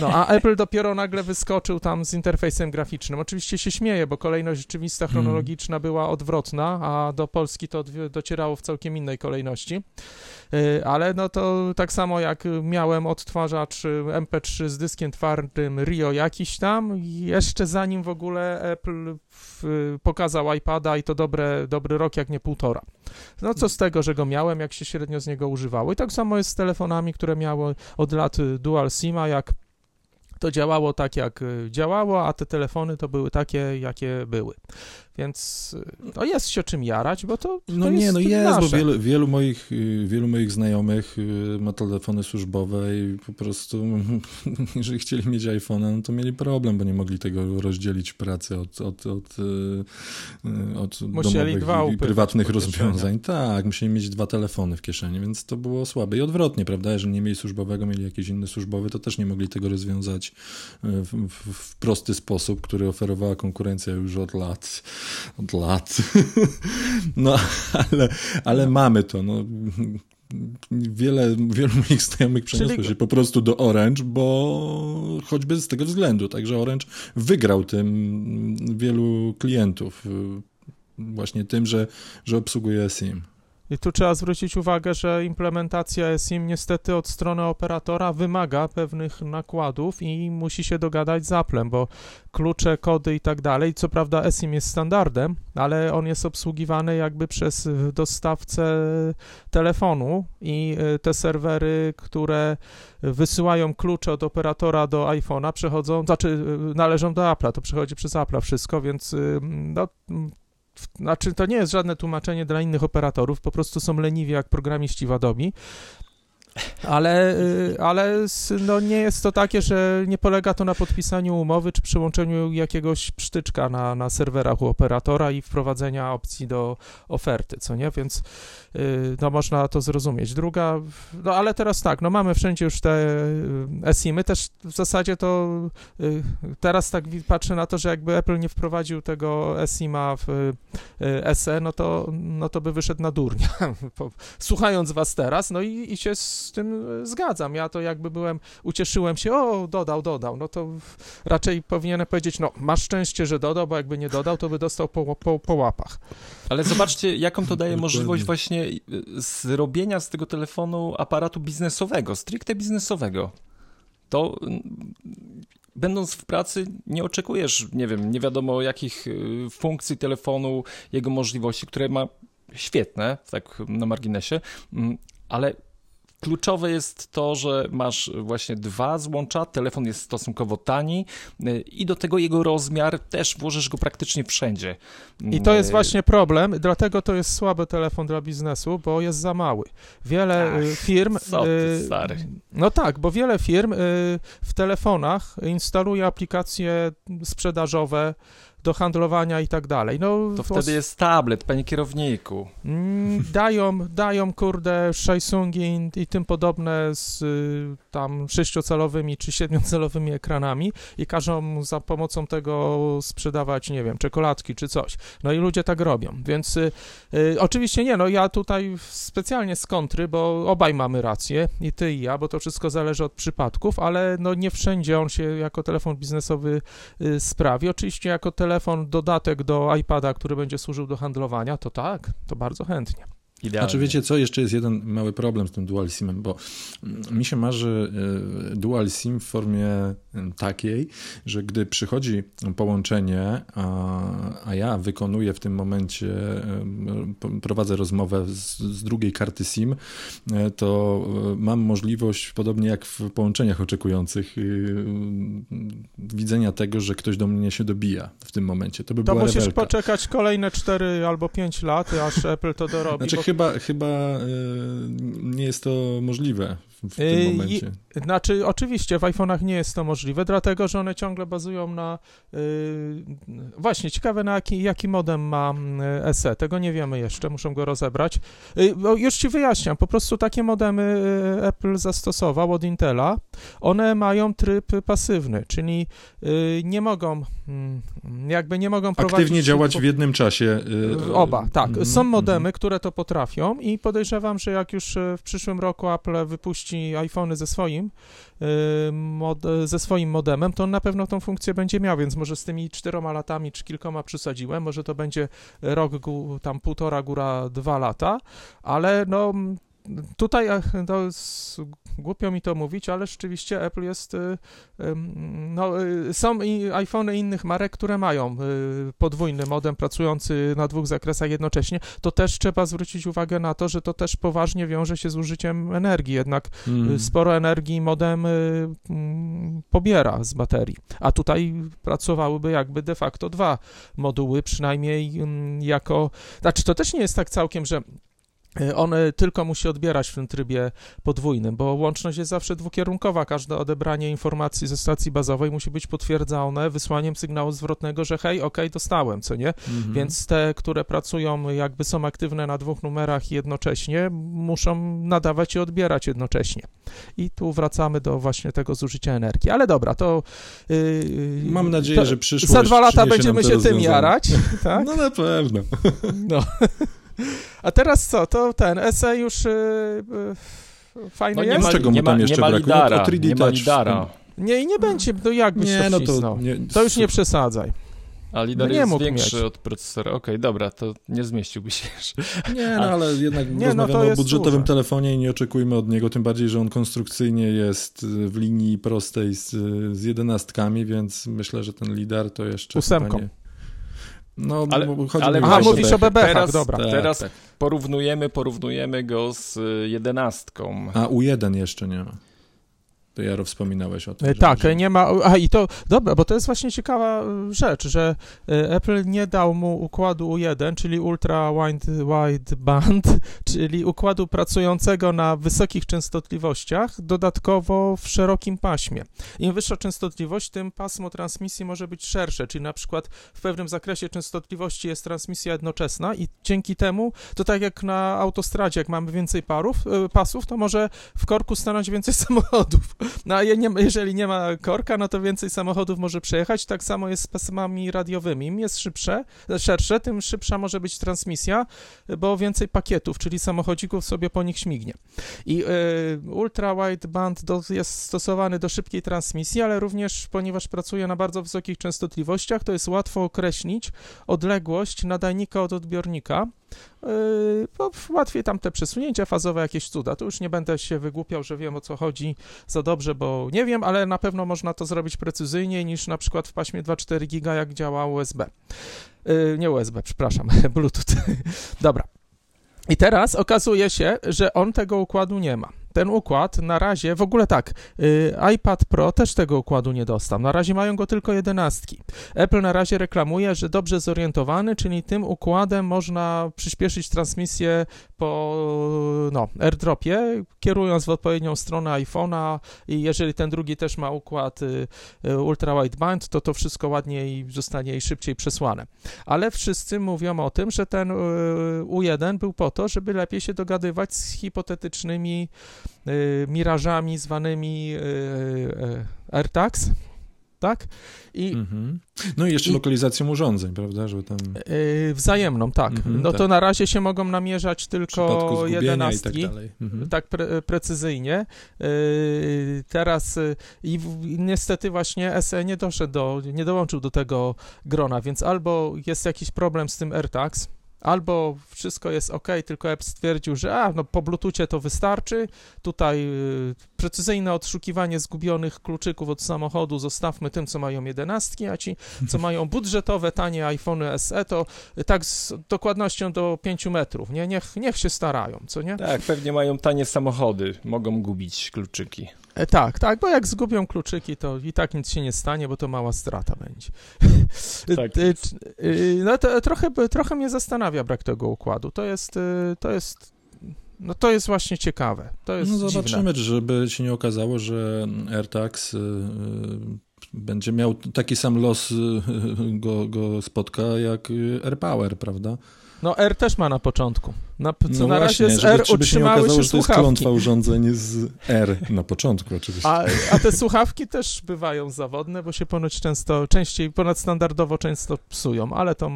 no, a Apple dopiero nagle wyskoczył tam z interfejsem graficznym. Oczywiście się śmieję, bo kolejność rzeczywista, Hmm. chronologiczna była odwrotna, a do Polski to docierało w całkiem innej kolejności. Y, Ale no to tak samo jak miałem odtwarzacz y, MP3 z dyskiem twardym Rio jakiś tam, i jeszcze zanim w ogóle Apple w, pokazał iPada i to dobre, dobry rok, jak nie półtora. No co z tego, że go miałem, jak się średnio z niego używało. I tak samo jest z telefonami, które miały od lat y, Dual SIMa, jak to działało tak, jak y, działało, a te telefony to były takie, jakie były. Więc no jest się czym jarać, bo to, No to nie, jest no jest, nasze. bo wielu, wielu, moich, y, wielu moich znajomych ma telefony służbowe i po prostu, <laughs> jeżeli chcieli mieć iPhone'a, no to mieli problem, bo nie mogli tego rozdzielić pracy od, od, od, od Musieli domowych i prywatnych rozwiązań. Tak, musieli mieć dwa telefony w kieszeni, więc to było słabe. I odwrotnie, prawda? Jeżeli nie mieli służbowego, mieli jakiś inny służbowy, to też nie mogli tego rozwiązać w, w, prosty sposób, który oferowała konkurencja już od lat. Od lat. <laughs> No, ale, ale mamy to. No. Wiele, wielu moich znajomych przeniosło Czyli- się po prostu do Orange, bo choćby z tego względu. Także Orange wygrał tym wielu klientów. Właśnie tym, że, że obsługuje SIM. I tu trzeba zwrócić uwagę, że implementacja eSIM niestety od strony operatora wymaga pewnych nakładów i musi się dogadać z Applem, bo klucze, kody i tak dalej, co prawda eSIM jest standardem, ale on jest obsługiwany jakby przez dostawcę telefonu i y, te serwery, które wysyłają klucze od operatora do iPhone'a przechodzą, znaczy y, należą do Apple'a, to przechodzi przez Apple'a wszystko, więc y, no znaczy to nie jest żadne tłumaczenie dla innych operatorów, po prostu są leniwi jak programiści w Adobe. Ale, y, ale no nie jest to takie, że nie polega to na podpisaniu umowy czy przyłączeniu jakiegoś psztyczka na, na serwerach u operatora i wprowadzenia opcji do oferty, co nie? Więc y, no można to zrozumieć. Druga, no ale teraz tak, no mamy wszędzie już te y, eSIMy, też w zasadzie to teraz tak patrzę na to, że jakby Apple nie wprowadził tego eSIMa w SE, no to, no to by wyszedł na durnia, <laughs> słuchając was teraz, no i, i się z tym y, zgadzam. Ja to jakby byłem, ucieszyłem się, o, dodał, dodał, no to raczej powinienem powiedzieć, no masz szczęście, że dodał, bo jakby nie dodał, to by dostał po, po, po łapach. Ale zobaczcie, jaką to daje możliwość właśnie y, zrobienia z tego telefonu aparatu biznesowego, stricte biznesowego. To będąc w pracy nie oczekujesz, nie wiem, nie wiadomo jakich y, funkcji telefonu, jego możliwości, które ma świetne, tak na marginesie, mm, ale Kluczowe jest to, że masz właśnie dwa złącza, telefon jest stosunkowo tani y, i do tego jego rozmiar też włożysz go praktycznie wszędzie. I to jest Y, właśnie problem, dlatego to jest słaby telefon dla biznesu, bo jest za mały. Wiele Ach, y, firm. co ty, stary. No tak, bo wiele firm w telefonach instaluje aplikacje sprzedażowe do handlowania i tak dalej. No, To wtedy jest tablet, panie kierowniku. Mm, <laughs> dają, dają, kurde, Samsungi i tym podobne z y, tam sześciocalowymi czy siedmiocalowymi ekranami i każą za pomocą tego sprzedawać, nie wiem, czekoladki czy coś. No i ludzie tak robią, więc y, y, oczywiście nie, no ja tutaj specjalnie z kontry, bo obaj mamy rację, i ty i ja, bo to wszystko zależy od przypadków, ale no nie wszędzie on się jako telefon biznesowy y, sprawi. Oczywiście jako telefon dodatek do iPada, który będzie służył do handlowania, to tak, to bardzo chętnie. Idealnie. Znaczy wiecie co, jeszcze jest jeden mały problem z tym dual simem, bo mm, mi się marzy y, dual sim w formie y, takiej, że gdy przychodzi połączenie, a, a ja wykonuję w tym momencie, p- prowadzę rozmowę z, z drugiej karty SIM, to mam możliwość, podobnie jak w połączeniach oczekujących, widzenia tego, że ktoś do mnie się dobija w tym momencie. To by To była musisz rewelka. poczekać kolejne 4 albo 5 lat, aż Apple to dorobi. Znaczy bo... chyba, chyba y, nie jest to możliwe w tym Yy, momencie. Znaczy, oczywiście w iPhone'ach nie jest to możliwe, dlatego że one ciągle bazują na. Yy, właśnie, ciekawe na jaki, jaki modem ma yy, SE. Tego nie wiemy jeszcze, muszę go rozebrać. Yy, bo już ci wyjaśniam, po prostu takie modemy yy, Apple zastosował od Intela. One mają tryb pasywny, czyli yy, nie mogą, mm, jakby nie mogą prowadzić. Aktywnie działać po- w jednym czasie. y, Oba, tak. mhm, Są modemy, mhm. które to potrafią i podejrzewam, że jak już w przyszłym roku Apple wypuści iPhony ze swoim, e, mod, ze swoim modemem, to on na pewno tą funkcję będzie miał, więc może z tymi czteroma latami czy kilkoma przesadziłem, może to będzie rok, tam półtora, góra dwa lata, ale no tutaj e, to jest, głupio mi to mówić, ale rzeczywiście Apple jest, em, no e, są iPhony innych marek, które mają e, podwójny modem pracujący na dwóch zakresach jednocześnie, to też trzeba zwrócić uwagę na to, że to też poważnie wiąże się z użyciem energii, jednak y, sporo energii modem y, mm, pobiera z baterii, a tutaj pracowałyby jakby de facto dwa moduły, przynajmniej mm, jako, znaczy to też nie jest tak całkiem, że y, on y, tylko musi odbierać w tym trybie podwójnym, bo łączność jest zawsze dwukierunkowa. Każde odebranie informacji ze stacji bazowej musi być potwierdzone wysłaniem sygnału zwrotnego, że hej, okej, dostałem, co nie? Mhm. Więc te, które pracują, jakby są aktywne na dwóch numerach jednocześnie, muszą nadawać i odbierać jednocześnie. I tu wracamy do właśnie tego zużycia energii. Ale dobra, to. Yy, Mam nadzieję, to że przyszłość Za dwa lata będziemy się tym jarać. <laughs> Tak? No na pewno. No. <laughs> A teraz co? To ten SE już. Yy, yy, fajny No nie jest? ma, Czego mu nie ma, tam nie jeszcze ma brakuje? lidara, O 3D nie ma lidara. Nie, i nie będzie. No jakbyś Nie, to no to nie, To już nie przesadzaj. A lidar No nie jest większy mieć. od procesora. Okej, dobra, to nie zmieściłby się jeszcze. <laughs> Nie, no ale jednak Nie, no rozmawiamy o jest budżetowym duże. telefonie i nie oczekujmy od niego, tym bardziej, że on konstrukcyjnie jest y, w linii prostej z, z jedenastkami, więc myślę, że ten lidar to jeszcze Ósemką. nie- No, Ale- bo chodzi ale mi Aha, mówisz o bebechach, teraz- dobra. Tak, Teraz tak. porównujemy, porównujemy go z y, jedenastką. A U1 jeszcze nie ma. To Jaro wspominałeś o tym. E, Tak, że- nie ma. A i to dobra, bo to jest właśnie ciekawa e, rzecz, że e, Apple nie dał mu układu U1, czyli Ultra Wide, wide Band, <laughs> czyli układu pracującego na wysokich częstotliwościach, dodatkowo w szerokim paśmie. Im wyższa częstotliwość, tym pasmo transmisji może być szersze, czyli na przykład w pewnym zakresie częstotliwości jest transmisja jednoczesna i dzięki temu, to tak jak na autostradzie, jak mamy więcej parów, e, pasów, to może w korku stanąć więcej <laughs> samochodów. No a jeżeli nie ma korka, no to więcej samochodów może przejechać. Tak samo jest z pasmami radiowymi. Im jest szybsze, szersze, tym szybsza może być transmisja, bo więcej pakietów, czyli samochodzików sobie po nich śmignie. I y, ultra wideband do, jest stosowany do szybkiej transmisji, ale również ponieważ pracuje na bardzo wysokich częstotliwościach, to jest łatwo określić odległość nadajnika od odbiornika. Yy, bo łatwiej tam te przesunięcia fazowe, jakieś cuda. Tu już nie będę się wygłupiał, że wiem o co chodzi za dobrze, bo nie wiem, ale na pewno można to zrobić precyzyjniej niż na przykład w paśmie 2,4 giga, jak działa USB. Yy, nie USB, przepraszam, <laughs> Bluetooth. Dobra. I teraz okazuje się, że on tego układu nie ma. Ten układ na razie, w ogóle tak, y, iPad Pro też tego układu nie dostał. Na razie mają go tylko jedenastki. Apple na razie reklamuje, że dobrze zorientowany, czyli tym układem można przyspieszyć transmisję po no, AirDropie, kierując w odpowiednią stronę iPhone'a i jeżeli ten drugi też ma układ y, y, ultra wideband, to to wszystko ładniej zostanie i szybciej przesłane. Ale wszyscy mówią o tym, że ten y, U1 był po to, żeby lepiej się dogadywać z hipotetycznymi mirażami zwanymi y, y, AirTags, tak? I Mhm. No i jeszcze I- lokalizacją urządzeń, prawda, że tam y, wzajemną, tak. Mhm, no tak. to na razie się mogą namierzać tylko tak jedenastki. Mhm. tak pre, precyzyjnie. Yy, teraz yy, i niestety właśnie SE nie doszedł do, nie dołączył do tego grona, więc albo jest jakiś problem z tym AirTags, albo wszystko jest ok, tylko App stwierdził, że a, no po Bluetoothie to wystarczy, tutaj yy, precyzyjne odszukiwanie zgubionych kluczyków od samochodu zostawmy tym, co mają jedenastki, a ci, co <laughs> mają budżetowe, tanie iPhony SE, to tak z dokładnością do 5 metrów, nie? Niech, niech się starają, co nie? Tak, pewnie mają tanie samochody, mogą gubić kluczyki. E, tak, tak, bo jak zgubią kluczyki, to i tak nic się nie stanie, bo to mała strata będzie. <laughs> Tak E, e, no to trochę, trochę mnie zastanawia brak tego układu. To jest, to jest No to jest właśnie ciekawe. To jest no zobaczymy, dziwne. żeby się nie okazało, że AirTags będzie miał taki sam los <laughs> go, go spotka jak AirPower, prawda? No R też ma na początku. Na, co no na właśnie, razie z R żeby się nie utrzymały okazało, się że to jest słuchawki. klątwa urządzeń z R na początku oczywiście. A, a te słuchawki też bywają zawodne, bo się ponoć często, częściej, ponadstandardowo często psują, ale to...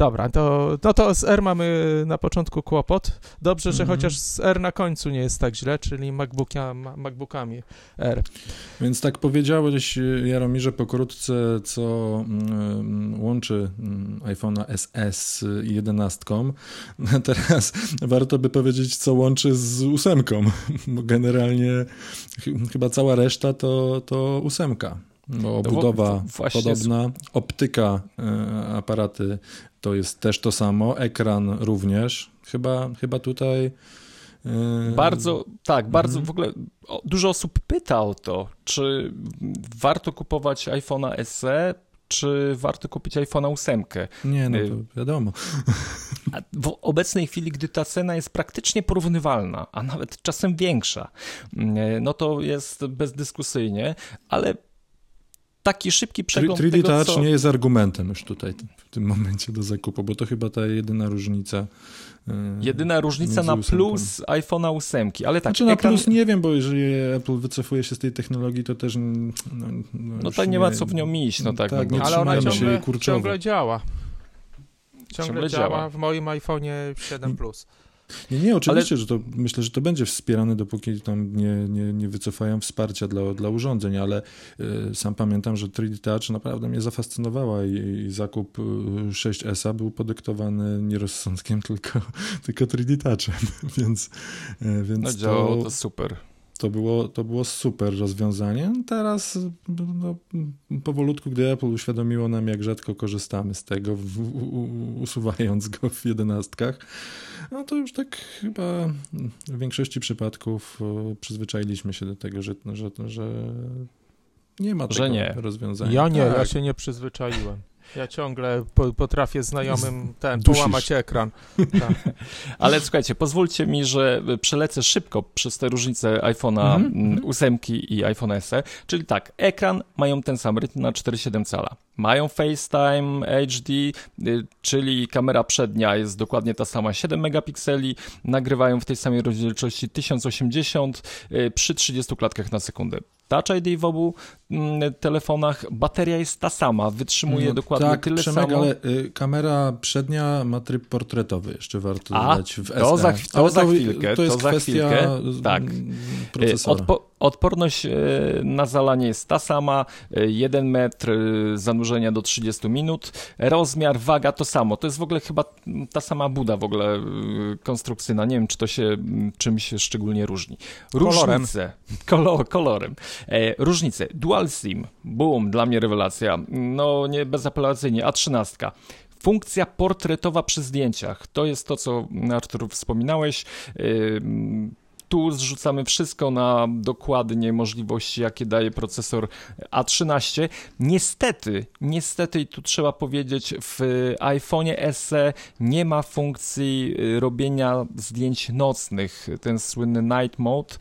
mm, Dobra, to, no to z R mamy na początku kłopot. Dobrze, że Mhm. chociaż z R na końcu nie jest tak źle, czyli MacBookia, ma- MacBookami R. Więc tak powiedziałeś, Jaromirze, pokrótce, co mm, łączy mm, iPhone'a SE z 11. Teraz warto by powiedzieć, co łączy z ósemką, <laughs> bo generalnie ch- chyba cała reszta to, to ósemka. Bo No, budowa w- właśnie podobna, optyka, e, aparaty to jest też to samo, ekran również. Chyba, chyba tutaj. e, Bardzo, tak, bardzo Mhm. w ogóle dużo osób pyta o to, czy warto kupować iPhone'a SE, czy warto kupić iPhone'a 8. Nie, no y- to wiadomo. W obecnej chwili, gdy ta cena jest praktycznie porównywalna, a nawet czasem większa, no to jest bezdyskusyjnie, ale taki szybki przegląd 3D tego, Touch co... nie jest argumentem już tutaj w tym momencie do zakupu, bo to chyba ta jedyna różnica. e, Jedyna różnica na plus iPhone'a 8, ale tak, Znaczy na ekran, plus nie wiem, bo jeżeli Apple wycofuje się z tej technologii, to też... mm, No, no, no to nie ma co w nią iść, no tak. Tak, no, nie Ale ona ciągle, ciągle działa. Ciągle, Ciągle działa. działa. w moim iPhone'ie 7 Plus. Nie, nie, oczywiście, że to myślę, że to będzie wspierane, dopóki tam nie, nie, nie wycofają wsparcia dla, dla urządzeń, ale y, sam pamiętam, że 3D Touch naprawdę mnie zafascynowała i, i zakup y, 6S był podyktowany nie rozsądkiem, <laughs> tylko, tylko 3D Touchem, <laughs> więc, y, więc No działało to, to super. To, było, to było super rozwiązanie. Teraz no, powolutku, gdy Apple uświadomiło nam, jak rzadko korzystamy z tego, w, u, usuwając go w jedenastkach, no to już tak chyba w większości przypadków przyzwyczailiśmy się do tego, że, że, że nie ma Że tego nie. rozwiązania. Ja nie, tak. ja się nie przyzwyczaiłem. Ja ciągle po, potrafię znajomym ten, Dusisz. połamać ekran. <laughs> Tak. Ale słuchajcie, pozwólcie mi, że przelecę szybko przez te różnice iPhone'a mm, 8 i iPhone SE. Czyli tak, ekran mają ten sam rytm na 4,7 cala. Mają FaceTime HD, y, czyli kamera przednia jest dokładnie ta sama 7 megapikseli. Nagrywają w tej samej rozdzielczości 1080 y, przy 30 klatkach na sekundę. Touch ID w obu telefonach. Bateria jest ta sama, wytrzymuje No dokładnie tak, tyle Przemek, samo. ale y, kamera przednia ma tryb portretowy, jeszcze warto A, dodać w SE. to za chw- to Ale za chwilkę, To jest to za kwestia chwilkę, z- tak. Y, procesora. Odpo odporność y, na zalanie jest ta sama, 1 metr y, zanurzenia do 30 minut, rozmiar, waga to samo. To jest w ogóle chyba ta sama buda w ogóle y, konstrukcyjna. Nie wiem, czy to się mm, czymś szczególnie różni. Kolorem. Różnice. Kolo kolorem. E, różnice. Dual SIM. Boom, dla mnie rewelacja. No nie bezapelacyjnie. A13. Funkcja portretowa przy zdjęciach. To jest to, co Artur wspominałeś. Tu zrzucamy wszystko na dokładnie możliwości, jakie daje procesor A13. Niestety, niestety, tu trzeba powiedzieć, w iPhone'ie SE nie ma funkcji y, robienia zdjęć nocnych, ten słynny night mode.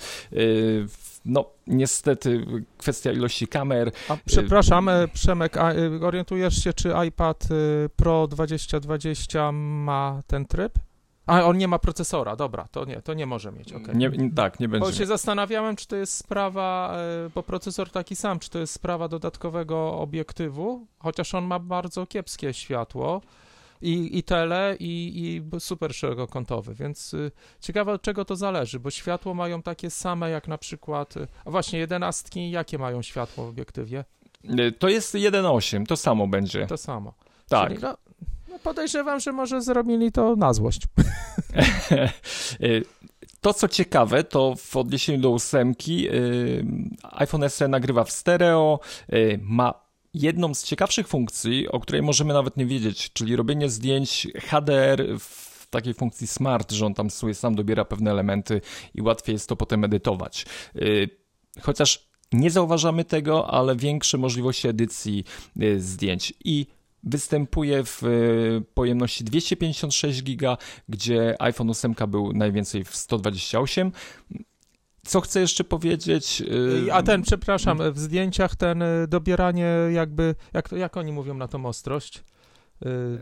Y, No, niestety, kwestia ilości kamer. A przepraszam, e, Przemek, e, orientujesz się, czy iPad e, Pro 2020 ma ten tryb? A, on nie ma procesora, dobra, to nie, to nie może mieć, okej. Nie, nie- tak, nie Bo będzie. się zastanawiałem, czy to jest sprawa, e, bo procesor taki sam, czy to jest sprawa dodatkowego obiektywu, chociaż on ma bardzo kiepskie światło i, i tele, i, i super szerokokątowy, więc y, ciekawe od czego to zależy, bo światło mają takie same jak na przykład, a właśnie jedenastki, jakie mają światło w obiektywie? Y, To jest 1.8, to samo będzie. To samo. tak. Czyli no, no podejrzewam, że może zrobili to na złość. <laughs> <laughs> Y, To, co ciekawe, to w odniesieniu do ósemki iPhone SE nagrywa w stereo, ma jedną z ciekawszych funkcji, o której możemy nawet nie wiedzieć, czyli robienie zdjęć HDR w takiej funkcji smart, że on tam sobie sam dobiera pewne elementy i łatwiej jest to potem edytować. Y, Chociaż nie zauważamy tego, ale większe możliwości edycji y, zdjęć i występuje w y, pojemności 256 giga, gdzie iPhone 8 był najwięcej w 128. Co chcę jeszcze powiedzieć? Y, A ten, przepraszam, w zdjęciach ten y, dobieranie jakby, jak, jak oni mówią na tą ostrość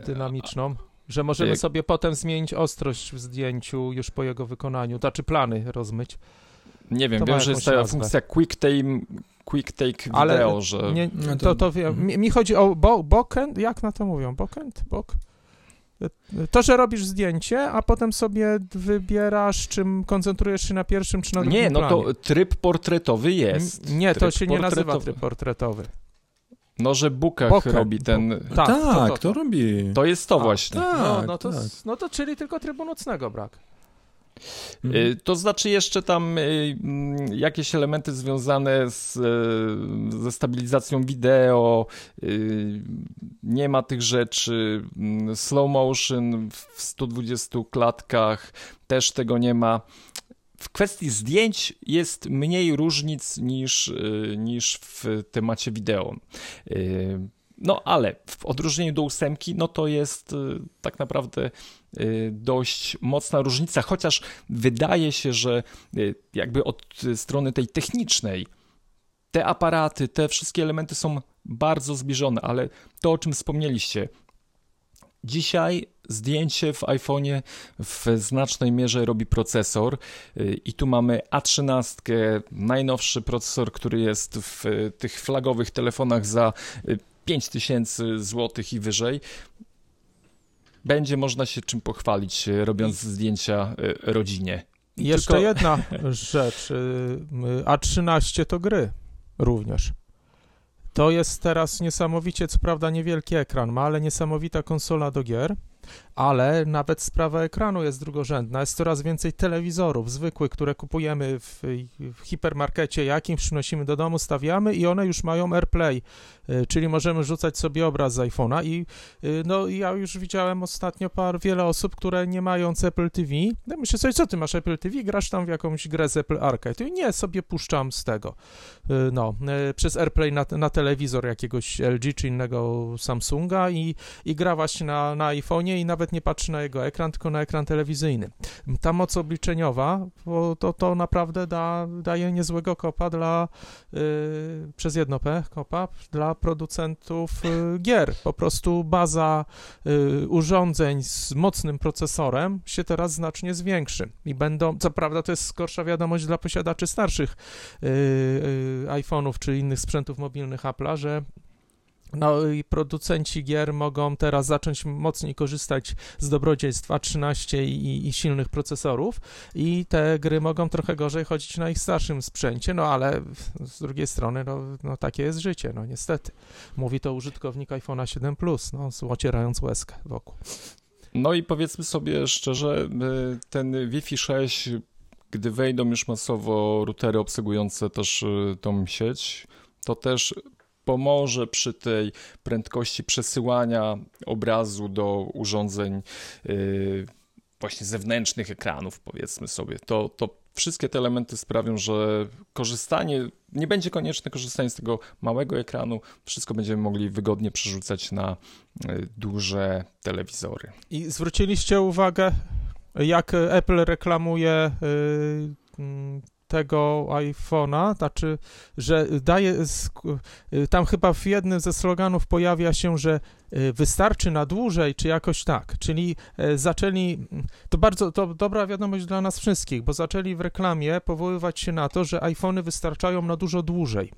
dynamiczną? Że możemy jak... sobie potem zmienić ostrość w zdjęciu już po jego wykonaniu, znaczy plany rozmyć. Nie wiem, to wiem, że jest ta funkcja quick time, quick take Ale video, że... Nie, no to, to wiem. Mi, mi, chodzi o bo, bokend, jak na to mówią? Bokend? Bok? To, że robisz zdjęcie, a potem sobie wybierasz, czym koncentrujesz się na pierwszym czy na drugim Nie, no planie. to tryb portretowy jest. nie, tryb to się nie nazywa tryb portretowy. No, że Bukach robi ten... Tak, tak to, to, to, robi. To jest to a, właśnie. Tak, no, no, to, tak. no to czyli tylko trybu nocnego brak. Mhm. To znaczy jeszcze tam y, mm, jakieś elementy związane z, y, ze stabilizacją wideo, y, nie ma tych rzeczy, mm, slow motion w 120 klatkach też tego nie ma. W kwestii zdjęć jest mniej różnic niż, niż w temacie wideo. No ale w odróżnieniu do ósemki, no to jest y, tak naprawdę y, dość mocna różnica, chociaż wydaje się, że y, jakby od strony tej technicznej te aparaty, te wszystkie elementy są bardzo zbliżone, ale to o czym wspomnieliście, Dzisiaj zdjęcie w iPhone'ie w znacznej mierze robi procesor i tu mamy A13, najnowszy procesor, który jest w tych flagowych telefonach za 5000 zł i wyżej, będzie można się czym pochwalić, e, robiąc zdjęcia e, rodzinie. Jeszcze Tylko... jedna <laughs> rzecz. E, A13 to gry również. To jest teraz niesamowicie, co prawda niewielki ekran ma, ale niesamowita konsola do gier ale nawet sprawa ekranu jest drugorzędna. Jest coraz więcej telewizorów zwykłych, które kupujemy w, w hipermarkecie jakimś, przynosimy do domu, stawiamy i one już mają AirPlay, y, czyli możemy rzucać sobie obraz z iPhone'a i y, no ja już widziałem ostatnio par, wiele osób, które nie mają Apple TV. Ja myślę sobie, co ty masz Apple TV? Grasz tam w jakąś grę z Apple Arcade? I nie, sobie puszczam z tego, y, no, przez AirPlay na, na telewizor jakiegoś LG czy innego Samsunga i, i gra właśnie na, na iPhone'ie i nawet nie patrzy na jego ekran, tylko na ekran telewizyjny. Ta moc obliczeniowa, to, to naprawdę da, daje niezłego kopa dla, yy, przez jedno P, kopa, dla producentów yy, gier. Po prostu baza yy, urządzeń z mocnym procesorem się teraz znacznie zwiększy i będą, co prawda to jest gorsza wiadomość dla posiadaczy starszych yy, yy, iPhone'ów czy innych sprzętów mobilnych Apple'a, że no i producenci gier mogą teraz zacząć mocniej korzystać z dobrodziejstw A13 i, i, silnych procesorów i te gry mogą trochę gorzej chodzić na ich starszym sprzęcie, no ale z drugiej strony, no, no takie jest życie, no niestety. Mówi to użytkownik iPhone'a 7 Plus, no ocierając łezkę wokół. No i powiedzmy sobie szczerze, y, ten Wi-Fi 6, gdy wejdą już masowo routery obsługujące też y, tą sieć, to też pomoże przy tej prędkości przesyłania obrazu do urządzeń yy, właśnie zewnętrznych ekranów, powiedzmy sobie. To, to wszystkie te elementy sprawią, że korzystanie, nie będzie konieczne korzystanie z tego małego ekranu, wszystko będziemy mogli wygodnie przerzucać na yy, duże telewizory. I zwróciliście uwagę, jak Apple reklamuje yy, tego iPhone'a, znaczy, że daje, y, tam chyba w jednym ze sloganów pojawia się, że y, wystarczy na dłużej, czy jakoś tak, czyli y, zaczęli, to bardzo, to dobra wiadomość dla nas wszystkich, bo zaczęli w reklamie powoływać się na to, że iPhony wystarczają na dużo dłużej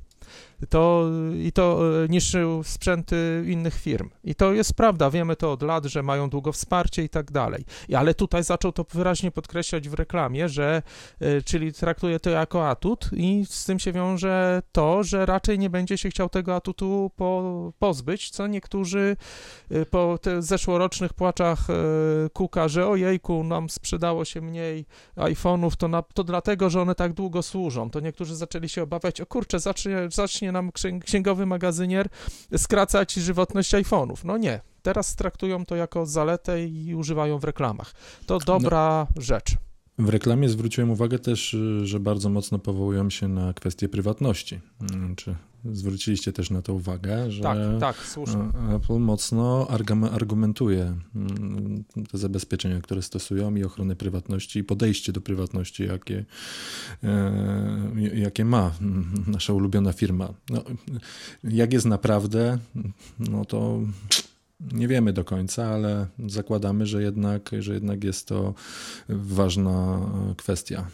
to, i to e, niszczył sprzęty innych firm. I to jest prawda, wiemy to od lat, że mają długo wsparcie i tak dalej. Ale tutaj zaczął to wyraźnie podkreślać w reklamie, że, e, czyli traktuje to jako atut i z tym się wiąże to, że raczej nie będzie się chciał tego atutu po, pozbyć, co niektórzy e, po zeszłorocznych płaczach Kuka, że ojejku, nam sprzedało się mniej iPhone'ów, to, na, to dlatego, że one tak długo służą. To niektórzy zaczęli się obawiać, o kurczę, zacznie, zacznie nam księgowy magazynier skracać żywotność iPhone'ów. No nie. Teraz traktują to jako zaletę i używają w reklamach. To dobra no. rzecz. W reklamie zwróciłem uwagę też, że bardzo mocno powołują się na kwestię prywatności. Czy zwróciliście też na to uwagę, że tak, tak, słusznie. Apple mocno argumentuje mm, te zabezpieczenia, które stosują i ochronę prywatności i podejście do prywatności, jakie, e, jakie ma <laughs> nasza ulubiona firma. No, jak jest naprawdę, no to nie wiemy do końca, ale zakładamy, że jednak, że jednak jest to ważna kwestia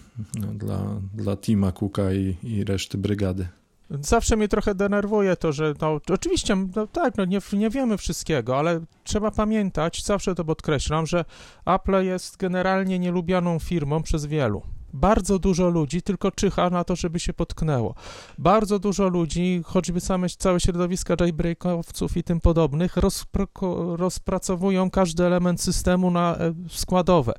dla, dla Tima Cooka i, i reszty brygady. Zawsze mnie trochę denerwuje to, że no, oczywiście, no tak, no nie, nie wiemy wszystkiego, ale trzeba pamiętać, zawsze to podkreślam, że Apple jest generalnie nielubianą firmą przez wielu. Bardzo dużo ludzi tylko czyha na to, żeby się potknęło. Bardzo dużo ludzi, choćby same, całe środowiska jailbreakowców i tym podobnych, rozpracowują każdy element systemu na e, składowe.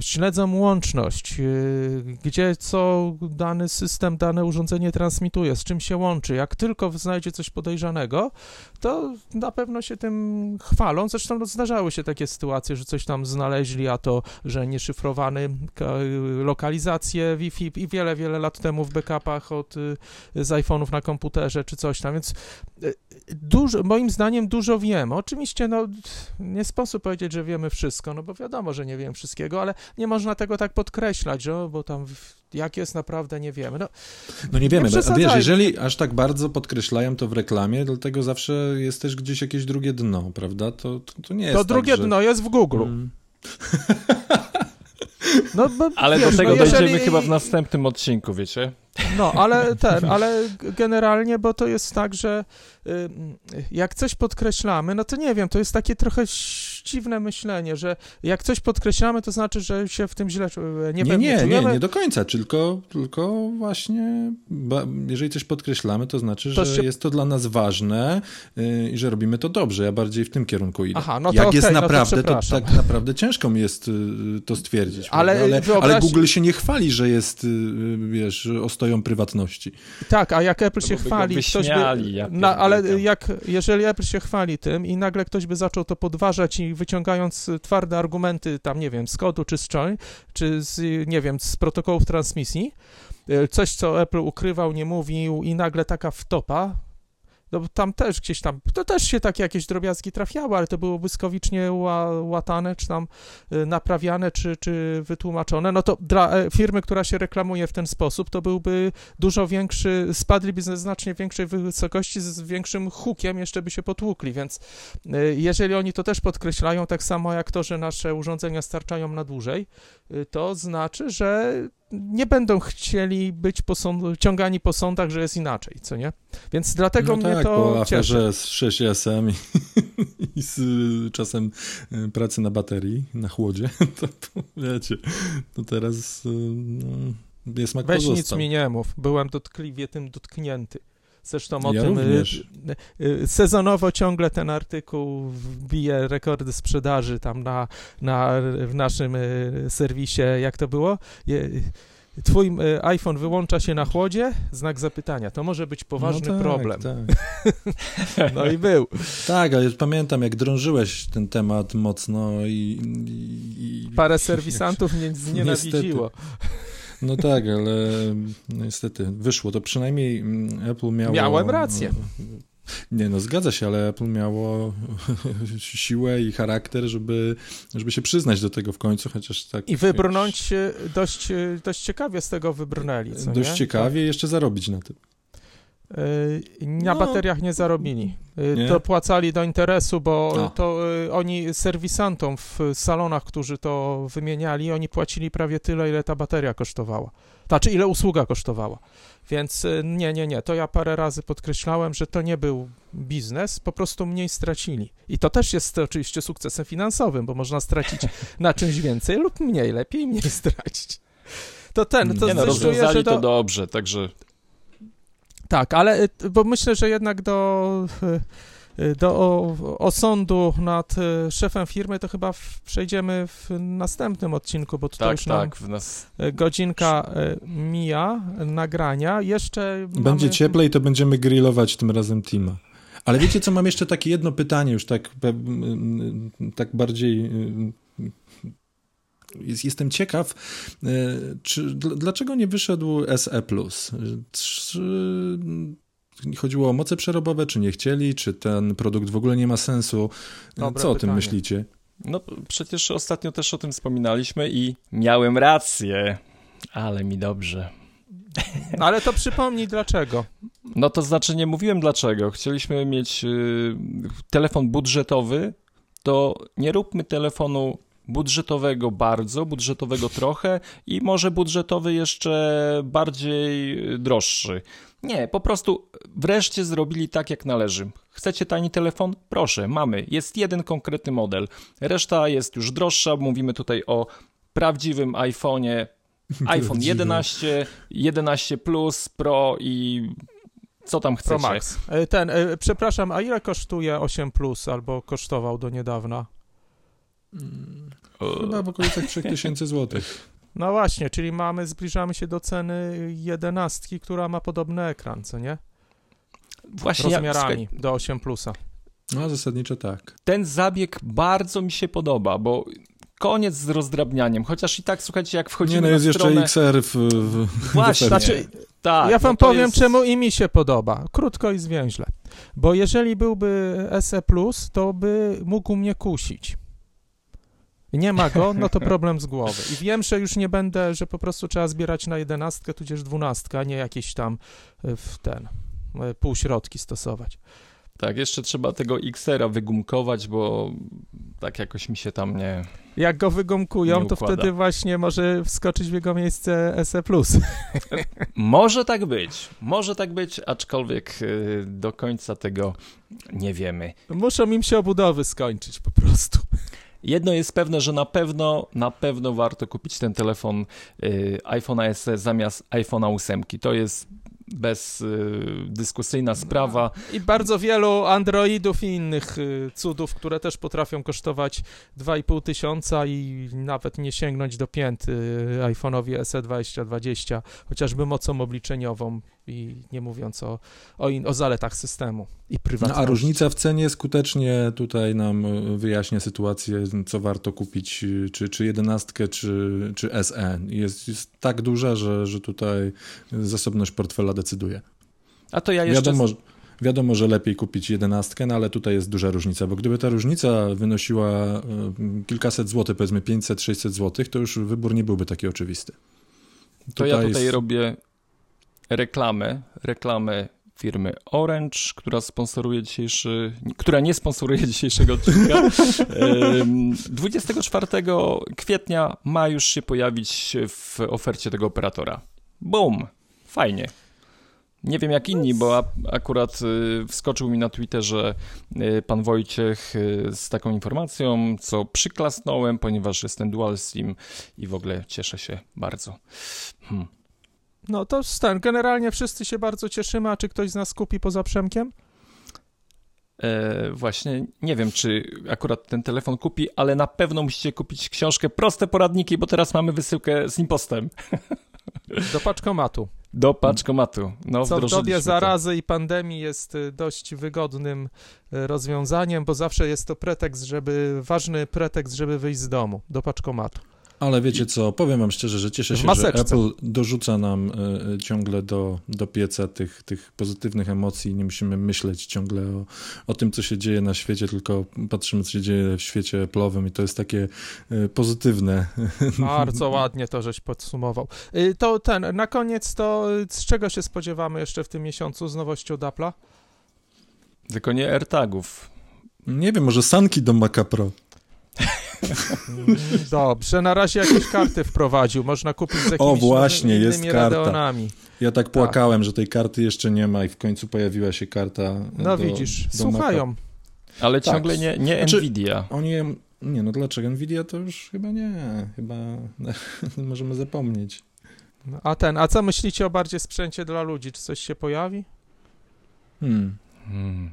Śledzą łączność, yy, gdzie co dany system, dane urządzenie transmituje, z czym się łączy. Jak tylko znajdzie coś podejrzanego, to na pewno się tym chwalą. Zresztą zdarzały się takie sytuacje, że coś tam znaleźli, a to, że nieszyfrowany lokalizację Wi-Fi i wiele, wiele lat temu w backupach od, y, z iPhone'ów na komputerze czy coś tam, więc y, dużo, moim zdaniem dużo wiemy. Oczywiście no, nie sposób powiedzieć, że wiemy wszystko, no bo wiadomo, że nie wiem wszystkiego, ale nie można tego tak podkreślać, no, bo tam jak jest naprawdę nie wiemy. No, no nie wiemy, nie wiesz, jeżeli aż tak bardzo podkreślają to w reklamie, dlatego zawsze jest też gdzieś jakieś drugie dno, prawda? To, to, to nie jest To tak, drugie że... dno jest w Google. Hmm. <laughs> No, ale wiesz, do tego no, jeżeli... dojdziemy chyba w następnym odcinku, wiecie? No, ale <laughs> ten, ale generalnie, bo to jest tak, że jak coś podkreślamy, no to nie wiem, to jest takie trochę dziwne myślenie, że jak coś podkreślamy, to znaczy, że się w tym źle nie Nie, nie, nie, nie do końca, tylko, tylko właśnie, jeżeli coś podkreślamy, to znaczy, to że się... jest to dla nas ważne y, i że robimy to dobrze. Ja bardziej w tym kierunku idę. Aha, no to jak okay, jest naprawdę, no to, to, tak naprawdę ciężko mi jest y, to stwierdzić. Ale, ale, wyobraź... ale Google się nie chwali, że jest, wiesz, ostoją prywatności. Tak, a jak Apple się chwali, ktoś by, ja na, ale jak, jeżeli Apple się chwali tym i nagle ktoś by zaczął to podważać i wyciągając twarde argumenty tam, nie wiem, z kodu czy z czoi, czy z, nie wiem, z protokołów transmisji, e, coś, co Apple ukrywał, nie mówił i nagle taka wtopa, no tam też gdzieś tam, to też się takie jakieś drobiazgi trafiały, ale to było błyskawicznie łatane, czy tam y, naprawiane, czy, czy wytłumaczone, no to dla e, firmy, która się reklamuje w ten sposób, to byłby dużo większy, spadliby ze znacznie większej wysokości, z większym hukiem jeszcze by się potłukli, więc y, jeżeli oni to też podkreślają, tak samo jak to, że nasze urządzenia starczają na dłużej, y, to znaczy, że nie będą chcieli być po sąd, ciągani po sądach, że jest inaczej, co nie? Więc dlatego no mnie tak, to po aferze z 6SM i, <laughs> i, z czasem e, pracy na baterii, na chłodzie, <laughs> to, to wiecie, to teraz e, no, jest smak Weź pozostał. nic mi nie mów, byłem dotkliwie tym dotknięty. Zresztą o ja tym również. E, sezonowo ciągle ten artykuł bije rekordy sprzedaży tam na, na, w naszym serwisie, jak to było? Je, twój iPhone wyłącza się na chłodzie? Znak zapytania. To może być poważny no tak, problem. Tak. <laughs> no i był. Tak, ale pamiętam, jak drążyłeś ten temat mocno i... i Parę serwisantów mnie znienawidziło. No tak, ale niestety wyszło. To przynajmniej mm, Apple miało... Miałem rację. Nie, no zgadza się, ale Apple miało <laughs> siłę i charakter, żeby, żeby się przyznać do tego w końcu, chociaż tak... I wybrnąć dość, dość ciekawie z tego wybrnęli, co Dość nie? ciekawie jeszcze zarobić na tym. Yy, na no, bateriach nie zarobili. Yy, nie? To płacali do interesu, bo A. to y, oni serwisantom w salonach, którzy to wymieniali, oni płacili prawie tyle, ile ta bateria kosztowała. Znaczy, ile usługa kosztowała. Więc nie, nie, nie. To ja parę razy podkreślałem, że to nie był biznes, po prostu mniej stracili. I to też jest oczywiście sukcesem finansowym, bo można stracić <laughs> na czymś więcej lub mniej, lepiej mniej <laughs> stracić. To ten, to nie no, rozwiązali to dobrze, także... Tak, ale y, bo myślę, że jednak do y, do osądu nad szefem firmy to chyba w, przejdziemy w następnym odcinku, bo tutaj tak, już tak, nam nas... Godzinka mija nagrania. Jeszcze Będzie mamy... cieplej, to będziemy grillować tym razem Tima. Ale wiecie co, mam jeszcze takie jedno pytanie, już tak, tak bardziej jestem ciekaw, czy, dlaczego nie wyszedł SE+. Czy, chodziło o moce przerobowe, czy nie chcieli, czy ten produkt w ogóle nie ma sensu? Dobre Co o pytanie. tym myślicie? No przecież ostatnio też o tym wspominaliśmy i miałem rację, ale mi dobrze. No, ale to przypomnij dlaczego. No to znaczy nie mówiłem dlaczego. Chcieliśmy mieć y, telefon budżetowy, to nie róbmy telefonu budżetowego bardzo, budżetowego trochę i może budżetowy jeszcze bardziej droższy. Nie, po prostu wreszcie zrobili tak jak należy. Chcecie tani telefon? Proszę, mamy. Jest jeden konkretny model. Reszta jest już droższa. Mówimy tutaj o prawdziwym iPhone'ie. <laughs> iPhone Prawdziwy. 11, 11 Plus, Pro i co tam chcecie. Pro Max. E, Ten, e, przepraszam, a ile kosztuje 8 Plus albo kosztował do niedawna? Chyba w okolicach 3000 zł. No właśnie, czyli mamy, zbliżamy się do ceny jedenastki, która ma podobny ekran, co nie? Właśnie ja, Rozmiarami słuchaj, do 8 Plusa. No zasadniczo tak. ten zabieg bardzo mi się podoba, bo koniec z rozdrabnianiem, chociaż i tak, słuchajcie, jak wchodzimy Nie no, na jest jeszcze stronę... XR w, w Właśnie, w. Znaczy, tak, ja wam no powiem, jest... czemu i mi się podoba. Krótko i zwięźle. Bo jeżeli byłby SE Plus, to by mógł mnie kusić. Nie ma go, no to <laughs> problem z głowy. I wiem, że już nie będę, że po prostu trzeba zbierać na jedenastkę, tudzież dwunastkę, a nie jakieś tam e, w ten e, półśrodki stosować. Tak, jeszcze trzeba tego XR-a wygumkować, bo tak jakoś mi się tam nie... Jak go wygumkują, to wtedy właśnie może wskoczyć w jego miejsce SE. <laughs> Może tak być, może tak być, aczkolwiek y, do końca tego nie wiemy. Muszą im się obudowy skończyć po prostu. Jedno jest pewne, że na pewno, na pewno warto kupić ten telefon y, iPhone SE zamiast iPhone'a 8. To jest bezdyskusyjna sprawa. I bardzo wielu Androidów i innych y, cudów, które też potrafią kosztować 2,5 tysiąca i nawet nie sięgnąć do pięt y, iPhone'owi SE 2020, chociażby mocą obliczeniową i nie mówiąc o, o, in, o zaletach systemu i No, prywatności. a różnica w cenie skutecznie tutaj nam y, wyjaśnia sytuację, co warto kupić, y, czy, czy 11, czy, czy SE. Jest, jest tak duża, że, że tutaj zasobność portfela decyduje. A to ja jeszcze... Wiadomo, wiadomo, że lepiej kupić 11, no ale tutaj jest duża różnica, bo gdyby ta różnica wynosiła y, kilkaset złotych, powiedzmy 500-600 złotych, to już wybór nie byłby taki oczywisty. To ja tutaj jest- robię reklamę, reklamę firmy Orange, która sponsoruje dzisiejszy, która nie sponsoruje <laughs> dzisiejszego odcinka. Em, 24 kwietnia ma już się pojawić w ofercie tego operatora. Boom! Fajnie. Nie wiem jak inni, bo akurat y, wskoczył mi na Twitterze y, pan Wojciech y, z taką informacją, co przyklasnąłem, ponieważ jestem dual sim i w ogóle cieszę się bardzo. Hmm. No to stan. Generalnie wszyscy się bardzo cieszymy, a czy ktoś z nas kupi poza Przemkiem? E, właśnie nie wiem, czy akurat ten telefon kupi, ale na pewno musicie kupić książkę Proste poradniki, bo teraz mamy wysyłkę z impostem <laughs> Do paczkomatu. do paczkomatu. No, Co w dobie to. zarazy i pandemii jest y, dość wygodnym y, rozwiązaniem, bo zawsze jest to pretekst, żeby, ważny pretekst, żeby wyjść z domu, do paczkomatu. Ale wiecie co, powiem wam szczerze, że cieszę się, że. Apple dorzuca nam y, y, ciągle do, do pieca tych, tych pozytywnych emocji. Nie musimy myśleć ciągle o, o tym, co się dzieje na świecie, tylko patrzymy, co się dzieje w świecie Apple'owym i to jest takie y, pozytywne. <laughs> Bardzo ładnie to żeś podsumował. Y, To ten, na koniec to y, z czego się spodziewamy jeszcze w tym miesiącu z nowością od Apple'a? Tylko nie AirTagów. Nie wiem, może sanki do Maca Pro. <laughs> Dobrze, na razie jakieś karty wprowadził, można kupić z jakimiś właśnie, nowymi jest karta. Radeonami. Ja tak płakałem, że tej karty jeszcze nie ma i w końcu pojawiła się karta. No do, widzisz, do słuchają. Maca. Ale Tak. ciągle nie, nie Znaczy- Nvidia. Oni, nie no dlaczego? Nvidia to już chyba nie, chyba <laughs> możemy zapomnieć. A ten, a co myślicie o bardziej sprzęcie dla ludzi? Czy coś się pojawi? Hmm. Hmm.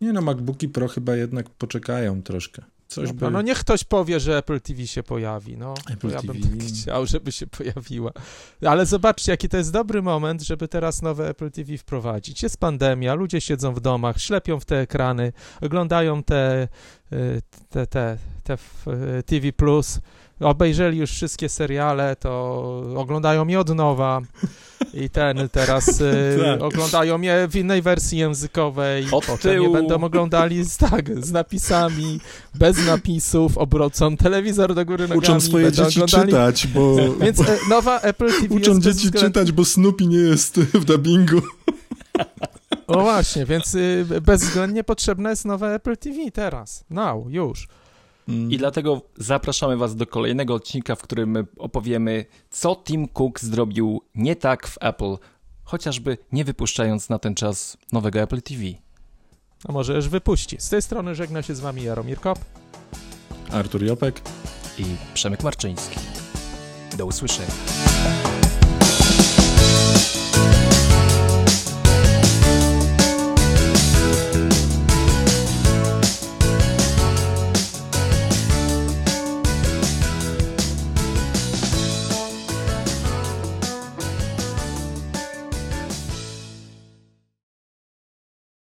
Nie no, MacBooki Pro chyba jednak poczekają troszkę. Coś by... no niech ktoś powie, że Apple TV się pojawi, no. Apple ja bym TV. tak chciał, żeby się pojawiła. Ale zobaczcie, jaki to jest dobry moment, żeby teraz nowe Apple TV wprowadzić. Jest pandemia, ludzie siedzą w domach, ślepią w te ekrany, oglądają te, y, te, te, te y, TV+, Plus, obejrzeli już wszystkie seriale, to oglądają je od nowa. i ten teraz y, <laughs> Tak. oglądają je w innej wersji językowej. Od Potem je tyłu. będą oglądali z, tak, z napisami, bez napisów, obrócą telewizor do góry nogami. Uczą swoje będą dzieci oglądali... czytać, bo... <laughs> Więc e, nowa Apple TV Uczą jest dzieci czytać, bo Snoopy nie jest <laughs> w dubbingu. O właśnie, więc y, bezwzględnie potrzebne jest nowe Apple TV teraz. Now, już. I dlatego zapraszamy Was do kolejnego odcinka, w którym my opowiemy, co Tim Cook zrobił nie tak w Apple, chociażby nie wypuszczając na ten czas nowego Apple TV. A może już wypuści. Z tej strony żegna się z wami Jaromir Kop. Artur Jopek. I Przemek Marczyński. Do usłyszenia.